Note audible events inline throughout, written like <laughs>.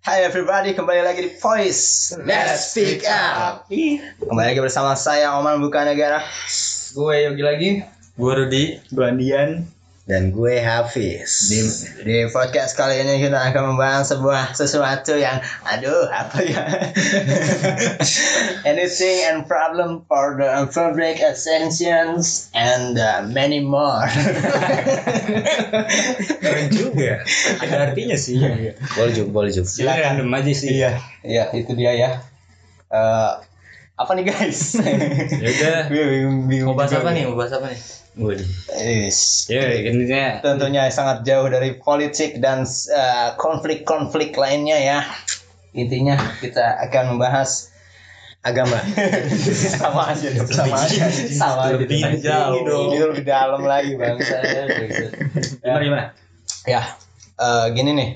Hai everybody, kembali lagi di Voice. Let's Speak Up. Kembali lagi bersama saya Oman Buka Negara Gue Yogi lagi. Gue Rudi, gue Andian. Dan gue Hafiz. di, di podcast kali ini kita akan membahas sebuah sesuatu yang Aduh, apa ya <laughs> Anything and problem for the public ascensions And uh, many more <laughs> Keren juga. Ada artinya sih. Iya. Boleh juga, boleh juga. Silakan random aja sih. Iya. Ya, itu dia ya Eh, Apa nih guys? <laughs> Ya udah. Gue bingung- bingung Mau bahas apa nih. nih? Mau bahas apa nih? Is. Ya, tentunya sangat jauh dari politik dan eh, konflik-konflik lainnya ya. Intinya kita akan membahas Agama. sama aja dong, sama aja, sama aja. Lebih jauh dong. Ini lebih dalam lagi bang. gimana gimana? ya, eh, gini nih.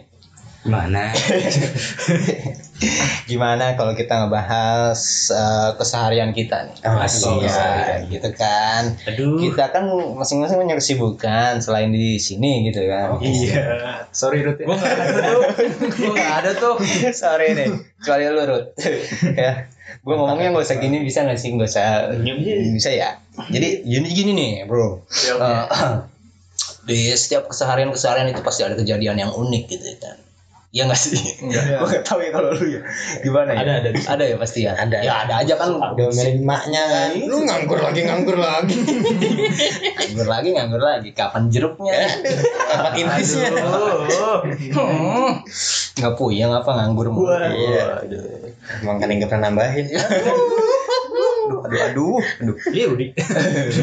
Gimana? <laughs> Gimana kalau kita ngebahas eh, keseharian kita nih? Oh, iya. gitu kan. Aduh. Kita kan masing-masing punya kesibukan selain di sini gitu kan. Iya. Sorry Rut. Gue gak ada tuh. Gue gak ada tuh. <laughs> Sorry nih, kecuali lu Rut. <laughs> ya, gue ngomongnya nggak usah gini bisa nggak sih nggak usah bisa ya. Jadi gini gini nih bro. Eh, <clears throat> di setiap keseharian keseharian itu pasti ada kejadian yang unik gitu kan. Iya nggak sih? Enggak. gue nggak tahu ya kalau lu ya. Gimana ya? Ada, ada. Ada ya pasti ya. Ada. Ya ada aja kan. Udah milih maknya kan. Lu nganggur lagi, nganggur lagi. <laughs> nganggur lagi nganggur lagi. Kapan jeruknya? Apa intisnya? Oh. Nggak puyeng apa nganggur mulu. Iya. Emang kan yang gak pernah nambahin. Aduh, aduh, aduh, aduh. Iya Rudi.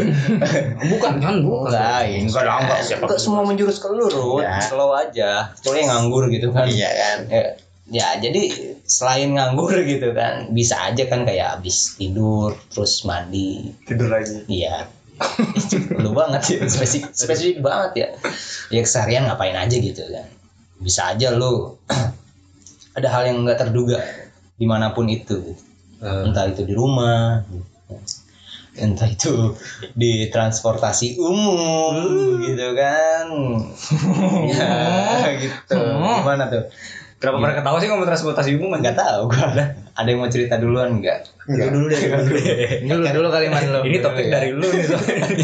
<laughs> Bukan kan? Bukan. Enggak, ya, enggak lah, enggak, enggak semua menjurus ke lu, Rut. Ya. Slow aja. Kecuali yang nganggur gitu kan. Iya kan. Ya, ya, jadi selain nganggur gitu kan, bisa aja kan kayak habis tidur, terus mandi. Tidur lagi. Iya. lu banget ya, spesifik, spesifik banget ya. Ya keseharian ngapain aja gitu kan. Bisa aja lu <clears throat> ada hal yang nggak terduga di mana pun itu. gitu. Entah itu di rumah, entah itu di transportasi umum gitu kan. Ya gitu. Gimana tuh? Berapa pernah ketawa sih ngomong transportasi umum? nggak tahu gua. Ada yang mau cerita duluan nggak? Enggak dulu deh. Dulu. Dulu kalimat lo. Ini topik Dulu ya. dari lu nih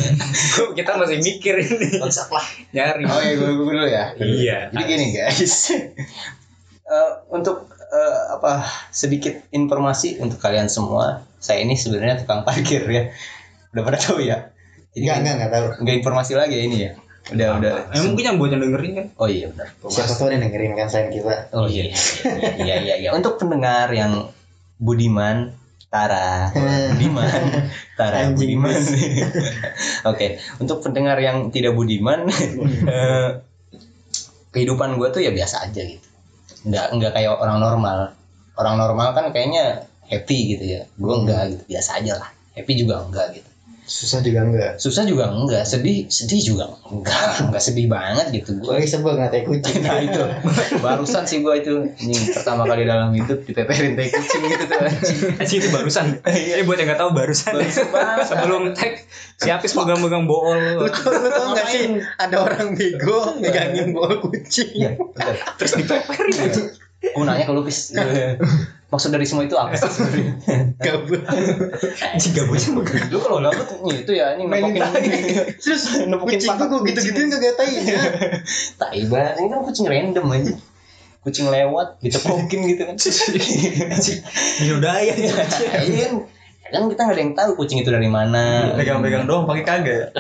<laughs> Kita masih mikir ini. Konsep lah. Nyari. oh ya gue dulu ya. Iya. jadi gini guys. <laughs> Eh, untuk eh, apa sedikit informasi untuk kalian semua saya ini sebenarnya tukang parkir ya udah pada tahu ya jadi Enggak, enggak, enggak tahu. nggak informasi lagi ya ini ya udah udah Eh, mungkin yang buat yang dengerin kan? oh iya benar Siapa tahu dia dengerin kan selain kita. Oh iya, iya, iya, iya. Untuk pendengar yang budiman, Tara, budiman, Tara, Anjing, budiman. <laughs> Oke, untuk pendengar yang tidak budiman, <laughs> eh, kehidupan gue tuh ya biasa aja gitu. Nggak nggak kayak orang normal. Orang normal kan kayaknya happy gitu ya. Gue enggak gitu, biasa aja lah. Happy juga enggak gitu. Susah juga enggak. Susah juga enggak, sedih sedih juga enggak, <laughs> enggak sedih banget gitu gue. Gue sebel ngatain kucing. <laughs> Nah itu barusan sih gua itu ini pertama kali dalam hidup dipeperin tai kucing gitu tuh <laughs> anjing. Itu barusan. Ini buat yang nggak tahu barusan. Barusan. Sebelum tag si Apis megang-megang bool. Lu tau, lu tau gak sih ada orang bego megangin bola kucing. Iya, betul. Terus dipeperin. Gua nanya ke Lupis. Maksud dari semua itu apa <laughs> sih sebenarnya? Gabut. Anjing gabutnya megang. Lu kalau gabut nih itu ya ini Mainin nepokin tai. terus nepokin Kucing gue gitu-gituin kagak tainya. Tai banget. Ini kan kucing random aja. Kucing lewat ditepokin gitu kan. Dinodaya Iya kan kan kita nggak ada yang tahu kucing itu dari mana. Pegang-pegang doang pakai kagak.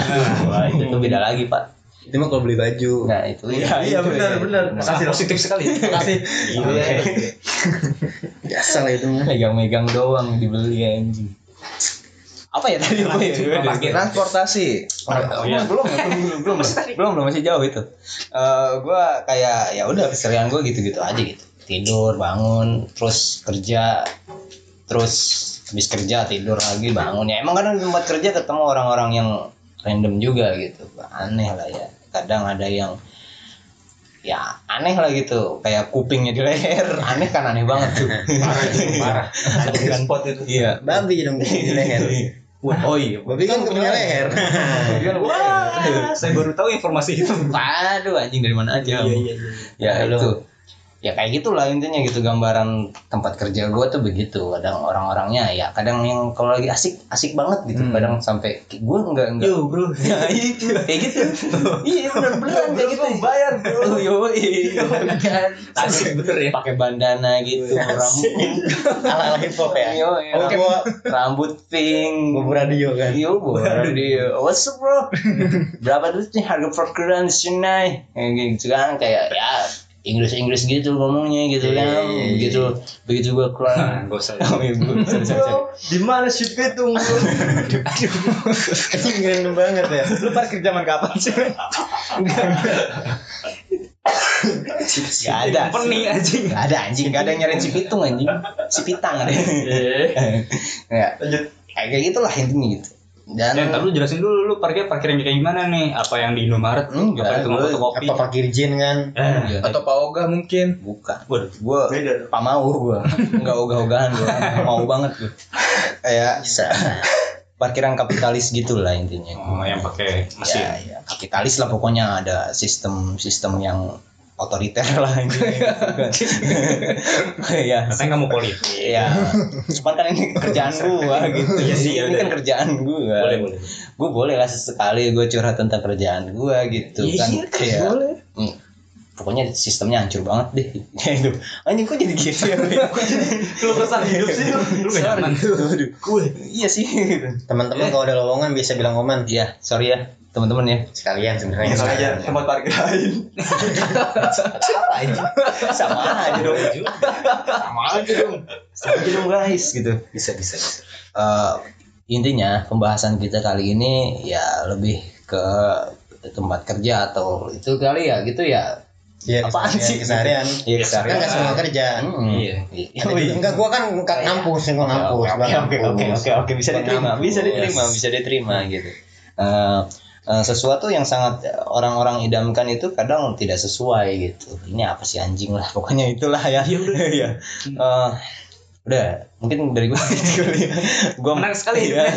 Wah, itu beda lagi pak. Itu mah kalau beli baju. Nah itu Iya, itu, benar, ya. benar. Kasih positif sekali. <laughs> Kasih. Iya. Biasa lah itu mah. megang-megang doang dibeli anjing apa ya tadi apa ya Parkir. Transportasi. Oh, iya. belum, belum, belum, belum, belum, belum, masih jauh itu. Eh, gua kayak ya udah keserian gue gitu-gitu aja gitu. Tidur, bangun, terus kerja, terus habis kerja tidur lagi bangun ya. Emang kadang di tempat kerja ketemu orang-orang yang random juga gitu. Aneh lah ya. Kadang ada yang ya aneh lah gitu kayak kupingnya di leher <laughs> aneh kan aneh banget tuh Parah itu, parah. Spot itu. iya Babi dong di leher. <laughs> oh iya Babi kan punya leher. Wah, saya baru tahu informasi itu. Waduh anjing dari mana aja. Iya, iya, iya. Ya Halo. itu. Ya kayak gitulah intinya gitu. Gambaran tempat kerja gue tuh begitu. Kadang orang-orangnya ya kadang yang kalau lagi asik asik banget gitu. Hmm. kadang sampai gue enggak enggak Yo bro. <laughs> ya itu kayak gitu. Iya benar benar kayak gitu. Bayar bro. Oh, yo iya. Asik bener ya. pakai bandana gitu rambut. ala ala hip hop ya. Yo, iya. oke gua rambut pink. Gua radio kan? Yo, radio. What's up, bro? <laughs> Berapa tuh nih harga perkiraan di sini? Kayak gitu kan, kayak ya Inggris-Inggris gitu ngomongnya gitu Iya, kan. iya, iya. Begitu begitu gua keluar. <laughs> Gak usah. Di mana si Pitung? anjing random banget ya Lu parkir zaman kapan sih? Gak ada. Pening anjing. Gak ada anjing, gak ada yang nyariin si pitung anjing. Si pitang ada. ya. Lanjut. Kayak kayak gitulah intinya gitu. Dan Ya, ntar lu jelasin dulu lu parkir parkirnya kayak gimana nih? Apa yang di Indomaret? Enggak, apa itu mau kopi? apa parkir jin kan Eh, Iya, Atau Pak Oga mungkin. bukan. Waduh. Gua Beda. Pak mau gua. <laughs> Enggak ogah-ogahan gua. Mau banget gua. Kayak bisa parkiran kapitalis gitulah intinya. Oh, yang pakai mesin. Ya, ya, kapitalis lah pokoknya ada sistem sistem yang otoriter lah intinya. <laughs> ya Katanya nggak mau politik. ya cuman kan ini kerjaan gua gitu. Iya sih, ya ini kan kerjaan gua. Boleh, boleh. gua boleh lah sesekali gua curhat tentang kerjaan gua gitu Iya, kan. iya, kayak boleh. Hmm, pokoknya sistemnya hancur banget deh. <laughs> Gitu anjing kok jadi gitu ya? <laughs> Lu kesan hidup sih? Lu. Gak nyaman. Aduh, gue iya sih. Teman-teman kalau ada lowongan bisa bilang oman Iya, sorry ya teman-teman ya. sekalian sebenarnya Misal aja tempat parkir lain. Sama aja dong. Sama aja dong. Sama aja dong guys gitu. Bisa, bisa, bisa. Eh, intinya pembahasan kita kali ini ya lebih ke tempat kerja atau itu kali ya gitu ya. Iya, Apaan keseharian- sih? keseharian Iya, kan nggak semua kerja Hmm. Iya. Juga- enggak gua kan nggak ngampus gua ngampus Oke gua oke oke oke oke bisa diterima bisa diterima bisa diterima gitu. Eh, eh, sesuatu yang sangat orang-orang idamkan itu kadang tidak sesuai gitu. Ini apa sih anjing lah <laughs> pokoknya itulah ya. Iya udah. <laughs> Iya. Eh, udah mungkin dari gue <laughs> gitu ya. Gue Menarik sekali ya.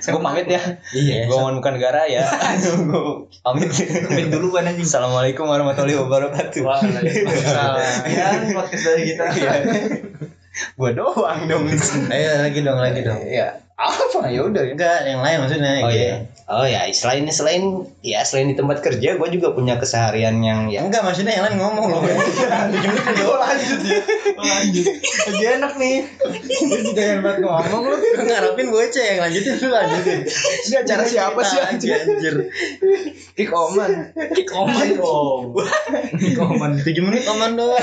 gue pamit ya. Iya. Gue mau bukan negara ya. Gue pamit. Pamit duluan anjing. Assalamualaikum warahmatullahi wabarakatuh. Ya, podcast dari kita. Gue doang dong. ayo lagi dong lagi dong Ya apa ya udah ya. enggak yang lain maksudnya Oh gitu. iya. Oh ya, selain selain ya selain di tempat kerja, gue juga punya keseharian yang ya. enggak maksudnya yang lain ngomong loh <laughs> Oh lanjut ya. Oh, lanjut. Lagi enak nih. Lu juga yang banget ngomong ngarepin gue cek yang lanjutin lu lanjutin Ini acara siapa sih anjir? anjir Kick Oman. Kick oman. Kick oman. tujuh menit oman doang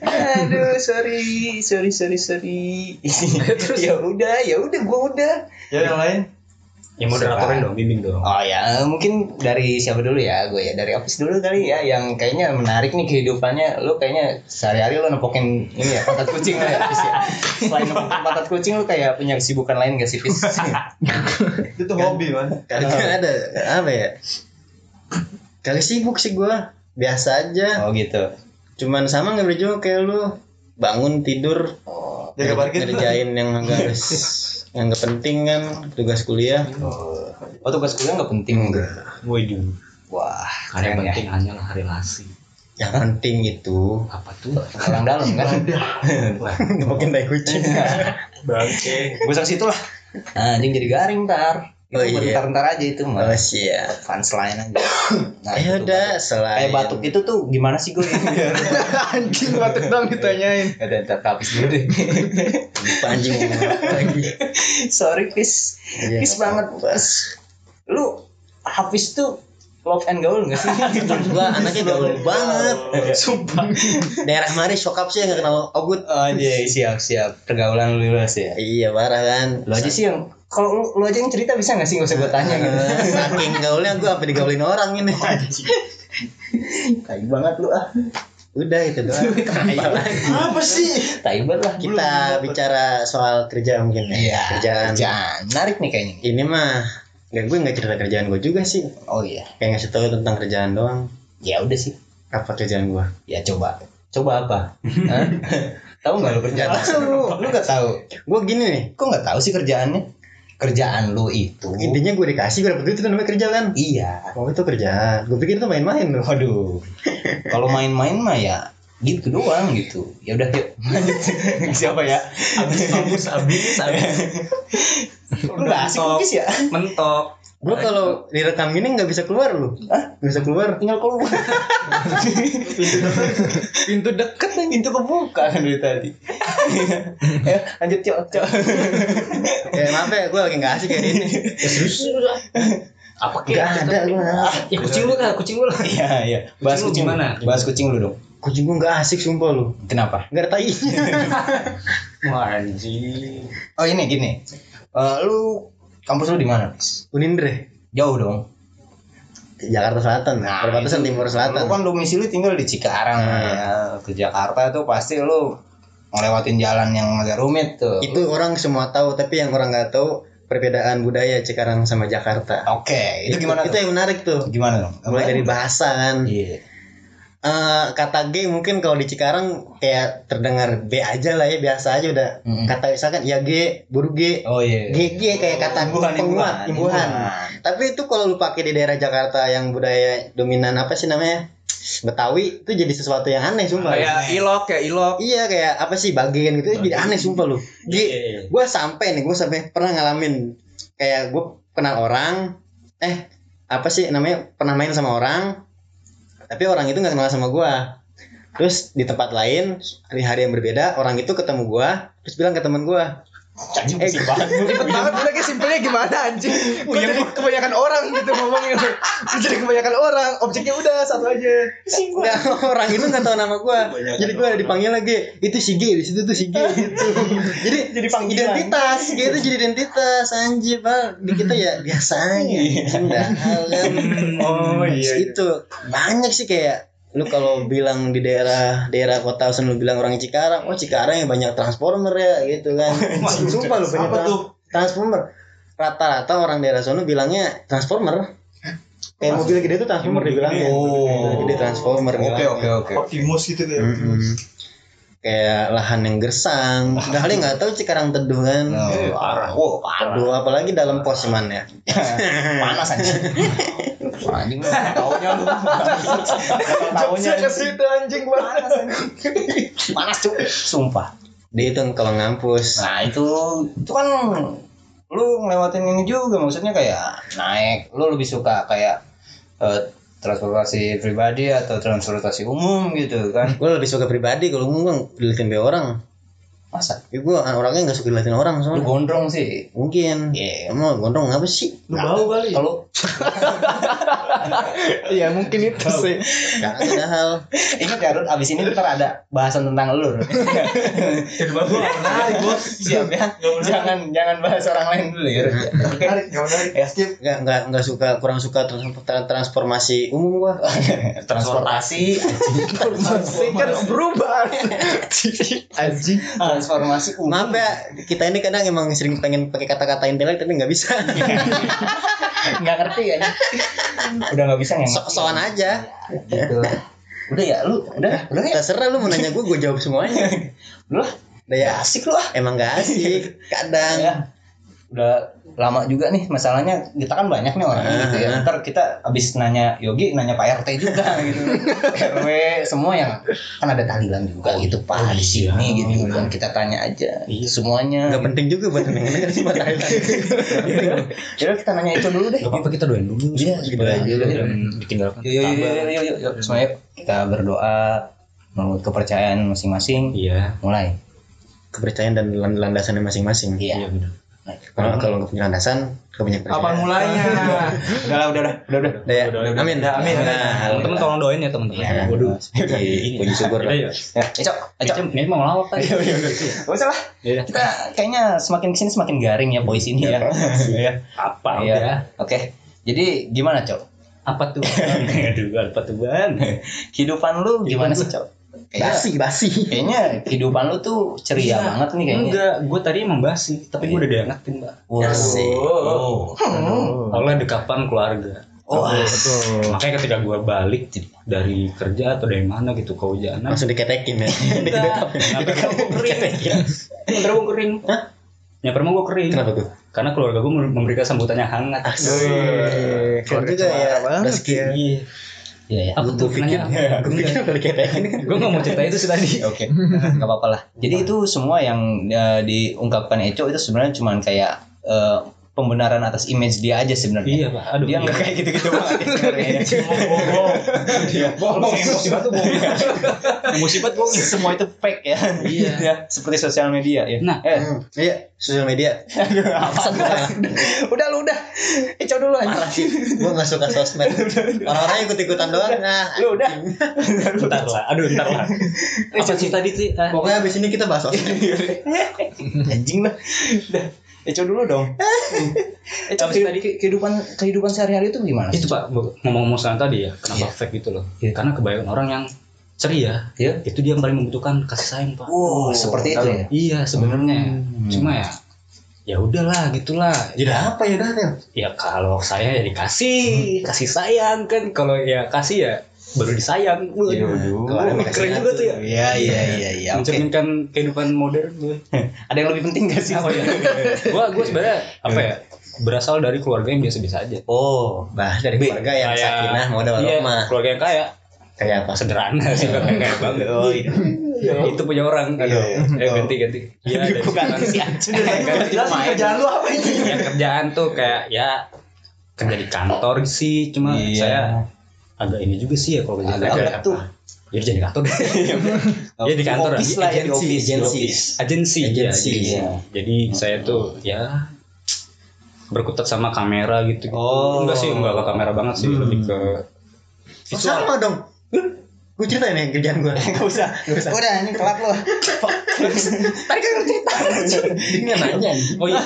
Aduh, sorry, sorry, sorry, sorry. <laughs> ya udah, ya udah, gue udah. Ya yang lain. Ya moderatornya dong, bimbing dong. Oh ya, mungkin dari siapa dulu ya? Gue ya dari office dulu kali ya, yang kayaknya menarik nih kehidupannya. Lu kayaknya sehari-hari lu nempokin ini ya, pantat kucing lah ya, <laughs> Fis, ya. Selain nempokin pantat kucing, lu kayak punya kesibukan lain gak sih, Fis? <laughs> Itu tuh hobi man. kagak ada apa ya kali sibuk sih gue biasa aja oh gitu. cuman sama nggak jauh kayak lu bangun tidur Oh, Jaga parkir. ngerjain yang nggak harus <laughs> yang nggak penting kan tugas kuliah oh tugas kuliah nggak penting? Waduh. Wah, Karena yang keren ya. penting hanyalah relasi. yang penting itu Apa tuh? Orang dalam kan? mungkin tai kucing <laughs> Bangke. Gue situ lah. Anjing jadi garing ntar. Oh, Itu iya. bentar-bentar aja itu mah. oh siap Fans lain aja. Nah, ya udah batuk. selain Kayak batuk itu tuh gimana sih gue? <laughs> Anjing batuk dong ditanyain. Ada ntar habis dulu deh. <laughs> anjing apa lagi Sorry Fis. Iya, Fis nggak banget. Fis. Lu Hafiz tuh love and gaul gak sih? <laughs> gua anaknya gaul banget Sumpah. daerah mari sokap sih nggak kenal ogut Oh iya siap siap pergaulan lu luas ya. iya parah kan Lu aja sih yang kalau lu, lu aja yang cerita bisa gak sih gak usah gue tanya gitu. <laughs> Saking gaulnya gua sampai digaulin orang ini <laughs> Tai banget lu ah. udah itu doang. <laughs> Apa sih? Tai banget lah. kita bicara soal kerja mungkin ya Iya. kerjaan Kerjaan. Menarik nih kayaknya. ini mah Gak gue nggak cerita kerjaan gue juga sih Oh iya. kayak ngasih tahu tentang kerjaan doang Ya udah sih. apa kerjaan gue Ya coba. Coba apa? Hah? tahu nggak lu kerjaan? lu, lu gak tahu. gue gini nih Kok nggak tahu sih kerjaannya? Kerjaan lu itu. intinya gue dikasih gue dapet duit itu namanya kerja kan Iya. oh itu kerjaan gue pikir itu main-main loh Waduh. <laughs> Kalau main-main mah ya gitu doang gitu ya udah yuk lanjut <laughs> siapa ya Abis abis abis. lu nggak asik ya Mentok. Gua kalau direkam ini nggak bisa keluar lu. Nggak bisa keluar. tinggal keluar Pintu deket kan pintu kebuka kan dari tadi ya <laughs> lanjut cok cok Ya maaf ya, gue lagi nggak asik hari ini. Ya serius. Apa Gak ada gua. Ya kucing lu lah, kucing lu lah. iya iya bahas Kucing gimana? bahas kucing lu dong Kucing gue nggak asik sumpah lu. kenapa Nggak ada. <laughs> Wah anjing. oh ini gini Eh, lu kampus lu di mana Pis? Unindre. jauh dong Jakarta Selatan. Nah, Perbatasan itu. Timur Selatan. Lu kan domisili tinggal di Cikarang Nah. ya. Ke Jakarta tuh pasti lu ngelewatin jalan yang agak rumit tuh. Itu orang semua tahu, tapi yang orang nggak tahu perbedaan budaya Cikarang sama Jakarta. Oke, itu gimana Itu tuh? yang menarik tuh. Gimana dong? Mulai dari bahasa kan. Iya. Eh, kata G mungkin kalau di Cikarang kayak terdengar B aja lah ya biasa aja udah Mm-mm. kata misalkan ya G buru G Oh iya. G G kayak kata Imbuhan, penguat imbuhan, imbuhan. Tapi itu kalau lu pakai di daerah Jakarta yang budaya dominan apa sih namanya Betawi itu jadi sesuatu yang aneh sumpah. Kayak ilok, kayak ilok. Iya kayak apa sih bagian gitu jadi aneh sumpah lu. G Iya. gue sampai nih gue sampai pernah ngalamin kayak gue kenal orang eh apa sih namanya pernah main sama orang tapi orang itu nggak kenal sama gue terus di tempat lain hari-hari yang berbeda orang itu ketemu gue terus bilang ke teman gue Anjing Eh, pusing banget. Ribet banget kayak simpelnya gimana anjing? Gue jadi kebanyakan orang gitu ngomongnya. Jadi kebanyakan orang Objeknya udah satu aja. Nggak, orang itu nggak tahu nama gue jadi gue dipanggil lagi itu si G di situ tuh si G. <laughs> Gitu. Jadi Jadi panggilan. identitas G itu jadi identitas anjir pak di kita ya biasa aja udah kan Oh itu banyak sih kayak lu kalau bilang di daerah daerah kota Usen lu bilang orang Cikarang oh Cikarang yang banyak transformer ya gitu kan sumpah lu banyak Apa trans- tuh? transformer rata-rata orang daerah sono bilangnya transformer kayak mobil gede itu transformer dibilangnya Oh. mobil gede transformer Oke oke oke. Optimus gitu kayak Mm-mm. Kayak lahan yang gersang udah kali nggak tahu Cikarang teduh kan Oh, parah. Oh, parah. teduh apalagi dalam pos man ya <laughs> Panas anjing. <laughs> Anjing lu taunya lu. Taunya ke situ anjing banget panas anjing. Panas cuy. Sumpah. dia itu kalau ngampus Nah itu itu kan lu ngelewatin ini juga maksudnya kayak naik lu lebih suka kayak eh, transportasi pribadi atau transportasi umum gitu kan? Gue lebih suka pribadi kalau ngomong dilihatin be orang. Masa? Ya gue orangnya nggak suka dilihatin orang lu soalnya gondrong sih? Mungkin. Iya. emang gondrong apa sih? Lu bau kali. Kalau <laughs> <laughs> Iya mungkin itu sih. Gak ada hal. Ingat ya Rud abis ini ntar ada bahasan tentang lu. Rud. Menarik bos. Siap ya. Jangan jangan bahas orang lain dulu ya. Menarik Gak menarik. Ya nggak nggak nggak suka kurang suka trans- tra- transformasi umum gua. Transportasi. Pasti kan berubah. Anjing. Transformasi umum. Maaf ya kita ini kadang emang sering pengen pakai kata-kata intelek tapi nggak bisa <laughs> nggak ngerti ya. Udah nggak bisa nggak so soan aja gitu udah ya lu? Udah? Udah ya? Terserah lu mau nanya gue gue jawab semuanya. Lu lah. Udah ya. Ya asik lu ah. Emang gak asik. <laughs> Kadang. Ya udah lama juga nih masalahnya kita kan banyak nih orang gitu ya. Ntar kita abis nanya Yogi nanya Pak RT juga <laughs> gitu. RW semua yang kan ada tahlilan juga gitu Pak di sini gitu. Kan kita tanya aja semuanya. Nggak penting juga buat yang denger <laughs> sih buat Thailand Jadi kita nanya itu dulu deh. Gak apa-apa kita doain dulu. Iya, Gitu. Ditinggalkan. yuk yuk yuk yuk yuk, semuanya kita berdoa menurut kepercayaan masing-masing. Iya. mulai. Kepercayaan dan land- landasannya masing-masing. Iya benar. Kalau kalau nggak punya landasan nggak punya Apa kepercayaan mulainya <laughs> udah lah udah udah udah udah Udah ya? amin Amin. Nah, Teman-teman tolong doain ya teman-teman. Ya, Waduh. Puji- puji syukur lah. Iya, iya. ya Ecok Ecok Ecem, ini mau ngelawak tadi. Gak usah lah Iya. kita kayaknya semakin ke sini semakin garing ya boys ini ya Iya. Apa Iya. udah? Oke. Jadi gimana, Cok? Apa tuh? <laughs> Aduh, apa tuh, Ban? Kehidupan lu gimana sih, Cok? Kayaknya, basi basi kayaknya kehidupan lu tuh ceria Iya. banget nih kayaknya. Enggak, gue tadi emang basi, tapi gue udah diangetin, Mbak. Wow. Asik. Oh. Oleh dekapan keluarga. Oh, Betul Makanya ketika gue balik dari kerja atau dari mana gitu ke hujanan, langsung diketekin ya <laughs> nyamper gue kering. Nyamper gue kering. Hah? Nyamper gue kering. kenapa tuh Karena keluarga gue memberikan sambutannya hangat. asik keren juga ya banget rezeki ya. Iya. Ya. Apa tuh nanya? Gue pikir udah diketekin <laughs> kan. Gue nggak mau cerita itu sih tadi. Oke, nggak apa-apa lah. Jadi itu semua yang eh, diungkapkan Eco itu sebenarnya cuman kayak eh, pembenaran atas image dia aja sebenarnya. Iya pak. Aduh. Dia nggak kayak gitu-gitu banget ya sebenarnya. bohong. Bohong. Emosi banget tuh bohong. Emosi banget bohong. Semua itu fake ya. Iya. ya, seperti sosial media ya. Nah. eh, Hmm, Iya, sosial media. apaan tuh? udah lu udah. Eco dulu aja. Parah sih. Gue gak suka sosmed. Orang-orang ikut-ikutan doang. Nah, Lu udah. Bentar lah. Aduh bentar lah. Apa sih tadi sih? Pokoknya abis ini kita bahas sosmed. Anjing lah. Eco dulu dong. Eco Apa sih tadi kehidupan kehidupan sehari-hari itu gimana? Itu pak ngomong-ngomong soal tadi ya. Kenapa Iya. fake gitu loh? Iya. Karena kebanyakan orang yang ceria. Iya. Itu dia yang paling membutuhkan kasih sayang pak. Oh, seperti itu ya. Iya sebenarnya. Hmm. Cuma ya ya udahlah gitulah. Jadi apa ya dah? Tel? Ya kalau saya ya dikasih, kasih sayang kan. Kalau ya kasih ya baru disayang. Waduh. Yaudah. Kemarin keren juga tuh ya. Iya iya iya iya. <laughs> Mencerminkan kehidupan modern gue. <laughs> Ada yang lebih penting gak sih? Apa ya? <laughs> gua gua sebenarnya apa ya? Berasal dari keluarga yang biasa-biasa aja. Oh, Bah, dari keluarga yang Kayak- sakinah, modal Iya, keluarga yang kaya. Kayak apa? Sederhana sih nggak kayak kayak banget. Oh, iya. Itu punya orang. Aduh. Iya, iya. Eh ganti ganti. Iya, dari Bukan situ. si anjing. Ganti Jelasin kerjaan lu apa ini? ya kerjaan tuh kayak ya kerja di kantor sih cuma Iya. saya agak ini juga sih ya kalau kerja di Agak kantor apa tuh? ya jadi di kantor <laughs> ya di kantor ya. lah ya, di Agensi, office. agensi. agensi ya, Agensi, agensi. iya. jadi saya tuh ya berkutat sama kamera gitu Oh. enggak sih enggak ke kamera banget sih Hmm. lebih ke Oh, sama dong. Gue cerita nih kerjaan gue. <laughs> Gak usah. Gak usah. Udah ini telat lu. <laughs> Tadi kan cerita. Dia nanya. oh iya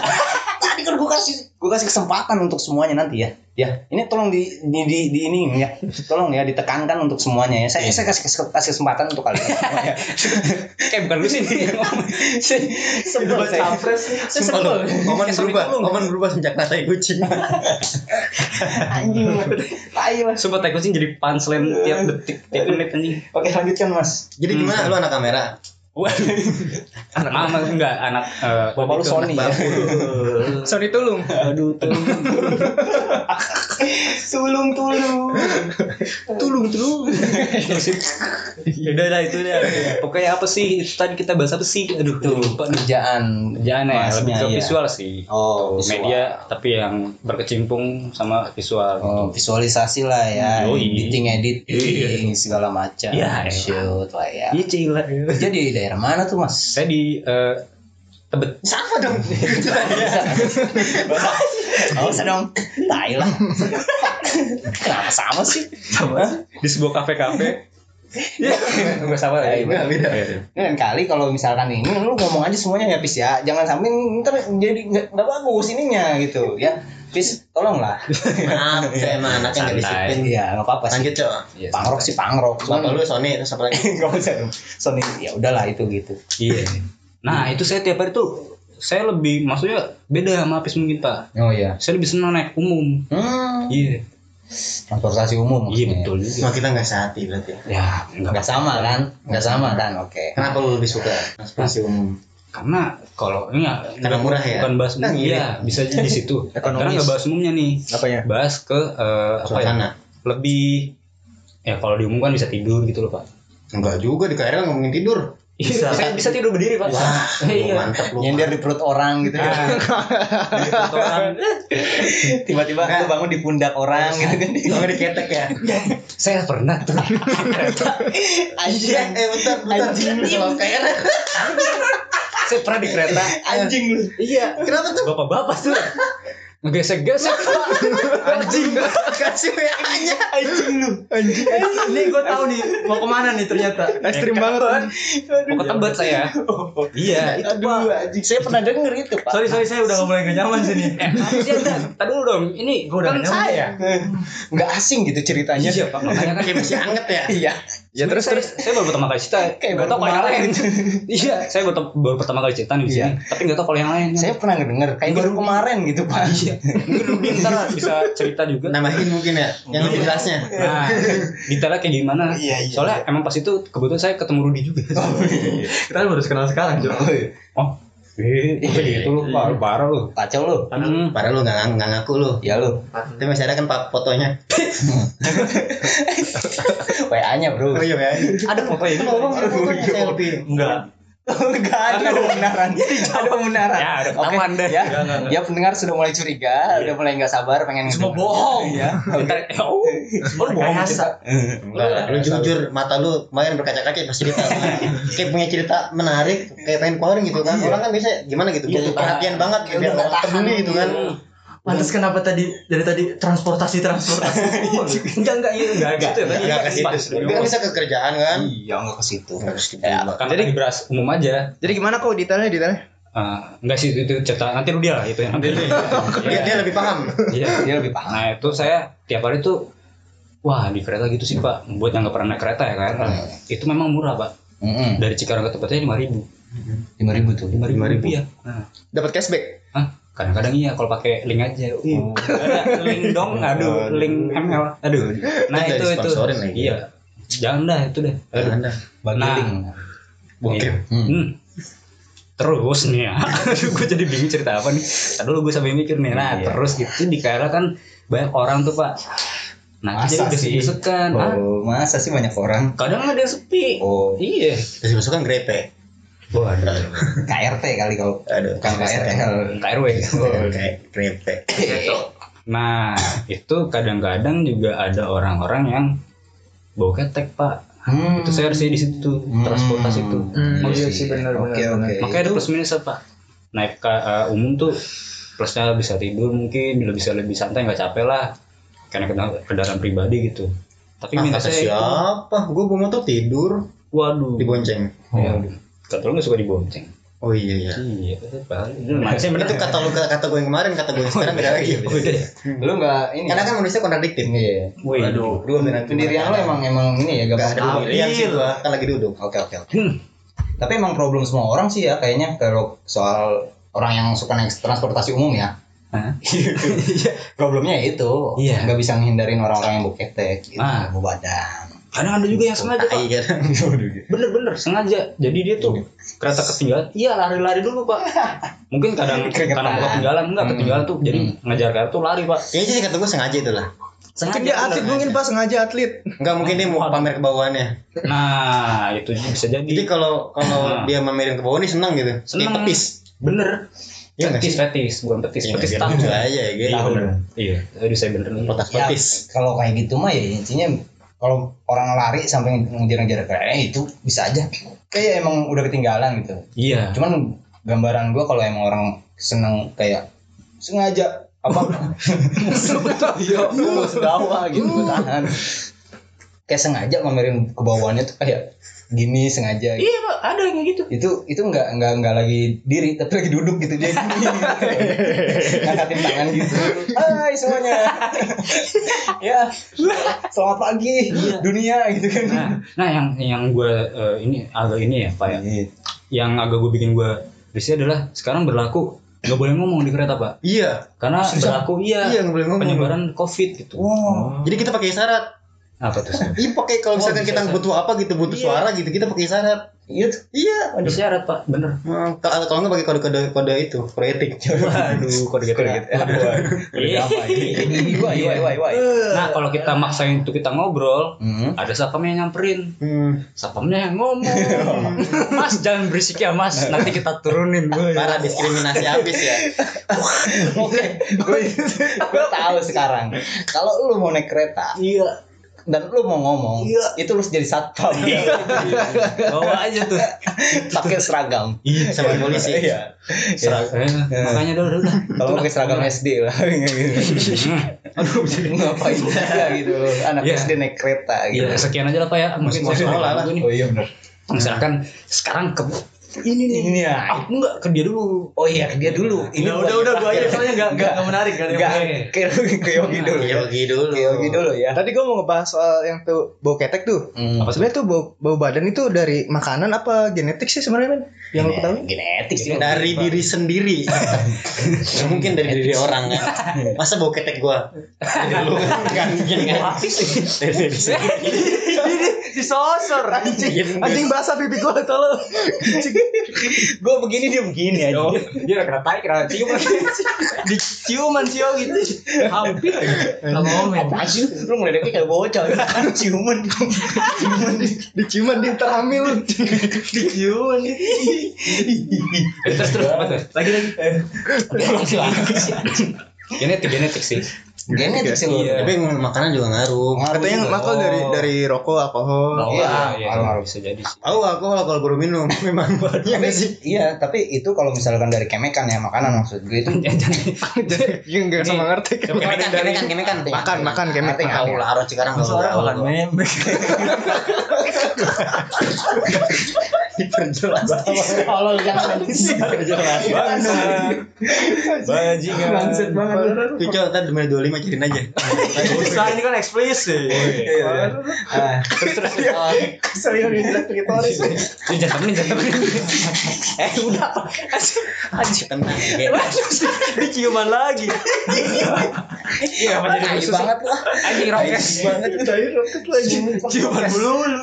Tadi kan gue kasih gue kasih kesempatan untuk semuanya nanti ya. Ya, ini tolong di di di, di ini ya. Tolong ya ditekankan untuk semuanya ya. Saya saya kasih kasih kesempatan untuk kalian semuanya. <laughs> kayak bukan lu sih ngomong. Sebel saya. Saya sebel. Sorry, berubah, momen berubah sejak natai kucing. <laughs> Anjing. <laughs> Mas. Sumpah tai kucing jadi punchline tiap detik tiap menit anjing Oke, lanjutkan Mas. Jadi gimana lu anak kamera? <laughs> Waduh. Mama enggak anak eh, Bapak lu Sony anak ya. <laughs> Sony tulung. Aduh, tulung. Tulung <laughs> tulung. tulung, tulung. ya udah lah itu dah. Pokoknya apa sih? Itu tadi kita bahas apa sih? Aduh, Tuh, nih. kerjaan. Ya, lebih ke iya. visual sih. Oh, visual. Media tapi yang berkecimpung sama visual. Oh, visualisasi lah ya, Yoi. editing, editing, segala macam. Iya, shoot lah ya. Iya, cila. Kerja di daerah mana tuh mas? Saya di eh, Tebet. Sama dong. <laughs> Oh, usah dong. Tai lah. Kenapa sama sih? Sama. Di sebuah kafe-kafe. Iya, enggak sama lah. Iya, Enggak, beda. Dan kali kalau misalkan ini lu ngomong aja semuanya ya Pis ya. Jangan sampai ntar jadi nggak bagus ininya gitu ya. Pis, tolonglah. Maaf, saya emang anaknya nggak disiplin. Iya, nggak apa-apa sih. Lanjut, Cok. Iya, Pangrok sih pangrok. Bapak lu Sony terus apa lagi? <laughs> Sony ya udahlah itu gitu. Iya. Nah, itu saya tiap hari tuh saya lebih maksudnya beda sama Apis mungkin Pak. Oh iya. Saya lebih senang naik umum. Hmm. Iya. Transportasi umum. Iya betul juga. Cuma kita nggak sehati berarti. Ya, enggak Nggak sama kan? Nggak sama kan? Oke. Kenapa lu lebih suka transportasi umum? Karena kalau ini ya Karena murah ya? Bukan bahas umum. Gini. Iya, bisa di situ. <laughs> Ekonomis. Karena nggak bahas umumnya nih. Apanya? Bahas ke eh, apa ya? Lebih ya kalau di umum kan bisa tidur gitu loh, Pak. Enggak juga di KRL ngomongin tidur. Bisa, bisa, bisa tidur berdiri, Pak. Wah, <laughs> iya. mantap lu. Nyender di perut orang gitu ya. Ah, di. <laughs> Tiba-tiba lu bangun di pundak orang gitu kan. Nggak diketek ya? Saya pernah tuh. Anjing. Eh, bentar, bentar. Anjing. Kalau KRL. Saya pernah di kereta. Anjing lu. Iya. Kenapa tuh? Bapak-bapak tuh ngegesek-gesek Pak. Anjing. Kasih WA-nya. Anjing lu. Anjing. Nih gue tahu nih mau ke mana nih ternyata. Ekstrim banget. Mau ke Tebet saya. Iya, itu Aduh, Pak. anjing. Saya pernah denger itu, Pak. Sorry sorry saya udah gak mulai gak nyaman sini. Eh? Tadi dulu dong. Ini gue udah kan gak nyaman. saya. Nggak asing gitu ceritanya. Iya pak. Makanya kan Kayak masih anget ya? Iya. Ya terus saya, saya baru pertama kali cerita. Kayak Gak baru tau kalau yang lain. <laughs> iya, saya baru, baru pertama kali cerita nih di Iya. sini. Tapi gak tau kalau yang lain. Saya pernah ngedenger kayak baru kemarin gitu, Pak. Iya. Mungkin Rudy ntar bisa cerita juga. Nambahin mungkin ya? Yang lebih jelasnya. Nah, detailnya kayak gimana? Iya, iya, Soalnya emang pas itu kebetulan saya ketemu Rudy juga. Kita kan baru kenal sekarang, Jo. Oh, Eh, gitu lu, parah, parah lu. Kacau lu. Hmm. Padahal lu nggak nggak ngaku lu. Ya lu. Tapi masih ada kan pak fotonya. <laughs> <laughs> WA-nya, Bro. Oh iya ya. Ada fotonya Itu ada fotonya selfie. Enggak. <laughs> Enggak ada, pembenaran. <laughs> ada pembenaran. Ya, ada ketahuan deh. Ya, Enggak, enggak, enggak. ya pendengar sudah mulai curiga, udah mulai nggak sabar pengen Semua ngedengar. bohong. Iya. <laughs> Ntar, ya, oh, semua lu bohong. Rekayasa. Enggak, lu jujur mata lu kemarin berkaca-kaca pas cerita kayak punya cerita menarik kayak pengen keluarin gitu kan orang kan biasa gimana gitu Iya, butuh perhatian banget Iya, biar udah orang peduli gitu kan Pantes kenapa tadi dari tadi transportasi transportasi. <laughs> Enggak, enggak, iya, enggak gitu ya. Tadi Enggak ke situ dia kan bisa ke kerjaan kan Iya, enggak ke situ. Nggak. Ya, Kan jadi beras umum aja. Jadi gimana kok detailnya detailnya? Ah, enggak sih itu cerita nanti lu dia lah itu yang nanti. dia dia lebih paham Iya. dia lebih paham. Nah itu saya tiap hari tuh Wah di kereta gitu sih pak Buat yang gak pernah naik kereta ya kan Hmm. Itu memang murah pak Heeh. Dari Cikarang ke tempatnya lima ribu Lima ribu tuh. Lima ribu 5.000. rupiah nah, Dapat cashback. Hah? Kadang-kadang iya kalau pakai link aja uh, ada link dong <laughs> Aduh link ML Aduh Nah Itu itu lagi. Iya Jangan dah itu deh Aduh Anda Bagi Nah. link. Iya. Hmm. Hmm. Terus nih ya, <laughs> aduh gue jadi bingung cerita apa nih. Tadi dulu gue sampai mikir nih, nah Iya. terus gitu di KRL kan banyak orang tuh pak. Nah Masa jadi sih? Ah, Oh, masa sih banyak orang? kadang ada yang sepi. Oh, Iya. terus masuk kan grepe Waduh. KRT kali kalau aduh bukan KRL. KRW. grepe Nah itu kadang-kadang juga ada orang-orang yang bawa ketek pak. Hmm. Itu saya harusnya di situ Hmm. transportasi itu. Hmm, Iya iya sih. sih benar Oke, benar. oke. Makanya ada Itu- plus minusnya pak. Naik ke eh, umum tuh plusnya bisa tidur mungkin, bisa lebih santai nggak capek lah. Karena kena- kendaraan pribadi gitu. Tapi ah minusnya itu, siapa gue bawa motor tidur waduh. dibonceng Ya, kata lu nggak suka dibonceng. oh iya iya Iya, paling itu minusnya bener. itu kata lu kata gue yang kemarin kata gue yang sekarang beda lagi Oh, beda ya? Lu enggak ini. karena kan manusia kontradiktif Iya. Wih. Lu pendirian lu emang emang ini ya Gak ada pendirian sih gua kan lagi duduk Oke, oke, oke. Hmm. Tapi emang problem semua orang sih ya kayaknya kalau soal orang yang suka naik transportasi umum ya. <laughs> Problemnya itu, Iya. nggak bisa ngehindarin orang-orang yang buketek, gitu, Ah. badan. Kadang ada juga yang sengaja pak. tai kan <laughs> Bener-bener sengaja. Jadi dia tuh kereta ketinggalan. Iya lari-lari dulu pak. <laughs> Mungkin kadang karena mau ketinggalan enggak Hmm. ketinggalan tuh. Jadi ngejar kereta tuh lari pak. kayaknya sih kata gue sengaja itu lah Mungkin dia atlet mungkin pas sengaja atlet. Enggak mungkin dia mau pamer kebawaannya Nah itu bisa jadi. jadi kalau kalau Ah. dia mamerin ke bawah ini senang gitu Seneng. kayak petis Bener. Iya nggak petis petis bukan petis Iya, petis tahu. aja ya Iya gitu. Iya. Tadi saya bener nih. Ya, petis kalau kayak gitu mah ya intinya kalau orang lari sampai ngejar-ngejar kereta itu bisa aja. Kayak emang udah ketinggalan gitu. Iya. Cuman gambaran gua kalau emang orang seneng kayak sengaja apa <laughs> iya musuh dawa gitu tahan kayak sengaja mamerin ke bawahnya tuh kayak gini sengaja. Gitu. Iya pak. Ada yang kayak gitu. itu itu nggak nggak nggak lagi diri tapi lagi duduk gitu. Dia gini ngangkatin tangan gitu. Hai semuanya. <laughs> Ya selamat pagi dunia gitu kan. Nah, nah yang yang gue ini agak ini ya pak ya. Yang agak gue bikin gue risih adalah sekarang berlaku nggak boleh ngomong di kereta pak. iya. Karena berlaku iya, iya boleh ngomong. penyebaran covid gitu. wow jadi kita pakai isyarat Apa tuh? Sam? iya pakai kalau misalkan bisa kita butuh apa gitu butuh Iya. suara gitu kita pakai isyarat iya tuh. iya Ada syarat pak, bener. Kalau kalau nggak pakai kode kode kode itu kode etik Waduh, kode gitu. Udah apa ini wah wah wah wah Nah kalau kita maksain untuk kita ngobrol, Hmm. ada sapamnya yang nyamperin, hmm. sapamnya yang ngomong. <laughs> mas jangan berisik ya mas, nanti kita turunin. Woy. parah diskriminasi habis ya Oke, gue gue tahu sekarang. Kalau lu mau naik kereta Iya, dan lu mau ngomong, Iya. itu lu harus jadi satpam. bawa aja tuh. Pakai seragam. Iya, sama polisi Iya. Serag- eh, makanya udah udah. udah. Kalau pakai seragam SD lah. <laughs> Aduh, Ngapain juga gitu. Anak Iya. SD naik kereta gitu. Iya, sekian aja lah pak ya. Mungkin Mau saya sekolah lah. Oh iya benar. Misalkan sekarang ke ini nih. Ini ya. Aku enggak ke dia dulu. Oh iya, ke dia dulu. Ini buat udah udah gua aja soalnya enggak Enggak. menarik kan Enggak, ke ke Yogi dulu. ya. Yogi dulu Ke Yogi dulu ya. Tadi gua mau ngebahas soal yang tuh bau ketek tuh. Hmm. Apa Sebenarnya tuh bau, bau badan itu dari makanan apa genetik sih sebenarnya men? Yang lu ketahui? Genetik sih. dari diri sendiri <laughs> mungkin dari diri orang kan masa bau ketek gua <laughs> dari lu kan mungkin kan dari diri sendiri <laughs> Disosor anjing. Anjing basah pipi gua tolong. Anjing. Gue begini dia begini aja. Oh, dia udah kena tai, kena cium Diciuman sio gitu. Hampir aja. Momen. Apaan sih lu? Ngeledeknya kayak bocah. Ciuman. Ciuman. Diciuman dia terhamil. Diciuman. Eh, Terus terus apa tuh? Lagi lagi. Langsung lagi sih. Genetik genetik sih. Genetik sih. Iya. Tapi makanan juga ngaruh. Katanya yang makal dari dari rokok, alkohol. Oh, Iya, iya, ngaruh-ngaruh. bisa jadi sih. Tahu aku kalau baru minum <laughs> memang Iya nggak sih. Iya, tapi itu kalau misalkan dari kemekan ya makanan maksud gue itu <laughs> Iya enggak <laughs> sama ngerti. Kemekan, kemekan, kemekan. Makan, makan kemek. Ngerti nggak? Tahu lah harus sekarang kalau makan memek. Diperjelas. kalau jangan Diperjelas. Bajingan. Bangsat banget. Ntar demi 25 cariin aja. Bisa ini kan eksplisit. terus terus Saya udah jelas klitoris. Ini jangan temenin, jangan temenin. Eh udah. Anjing. Tenang ya. Diciuman lagi. Iya, apa jadi tai khusus banget lah Anjing rokes. banget tadi roket lagi. Ciuman melulu.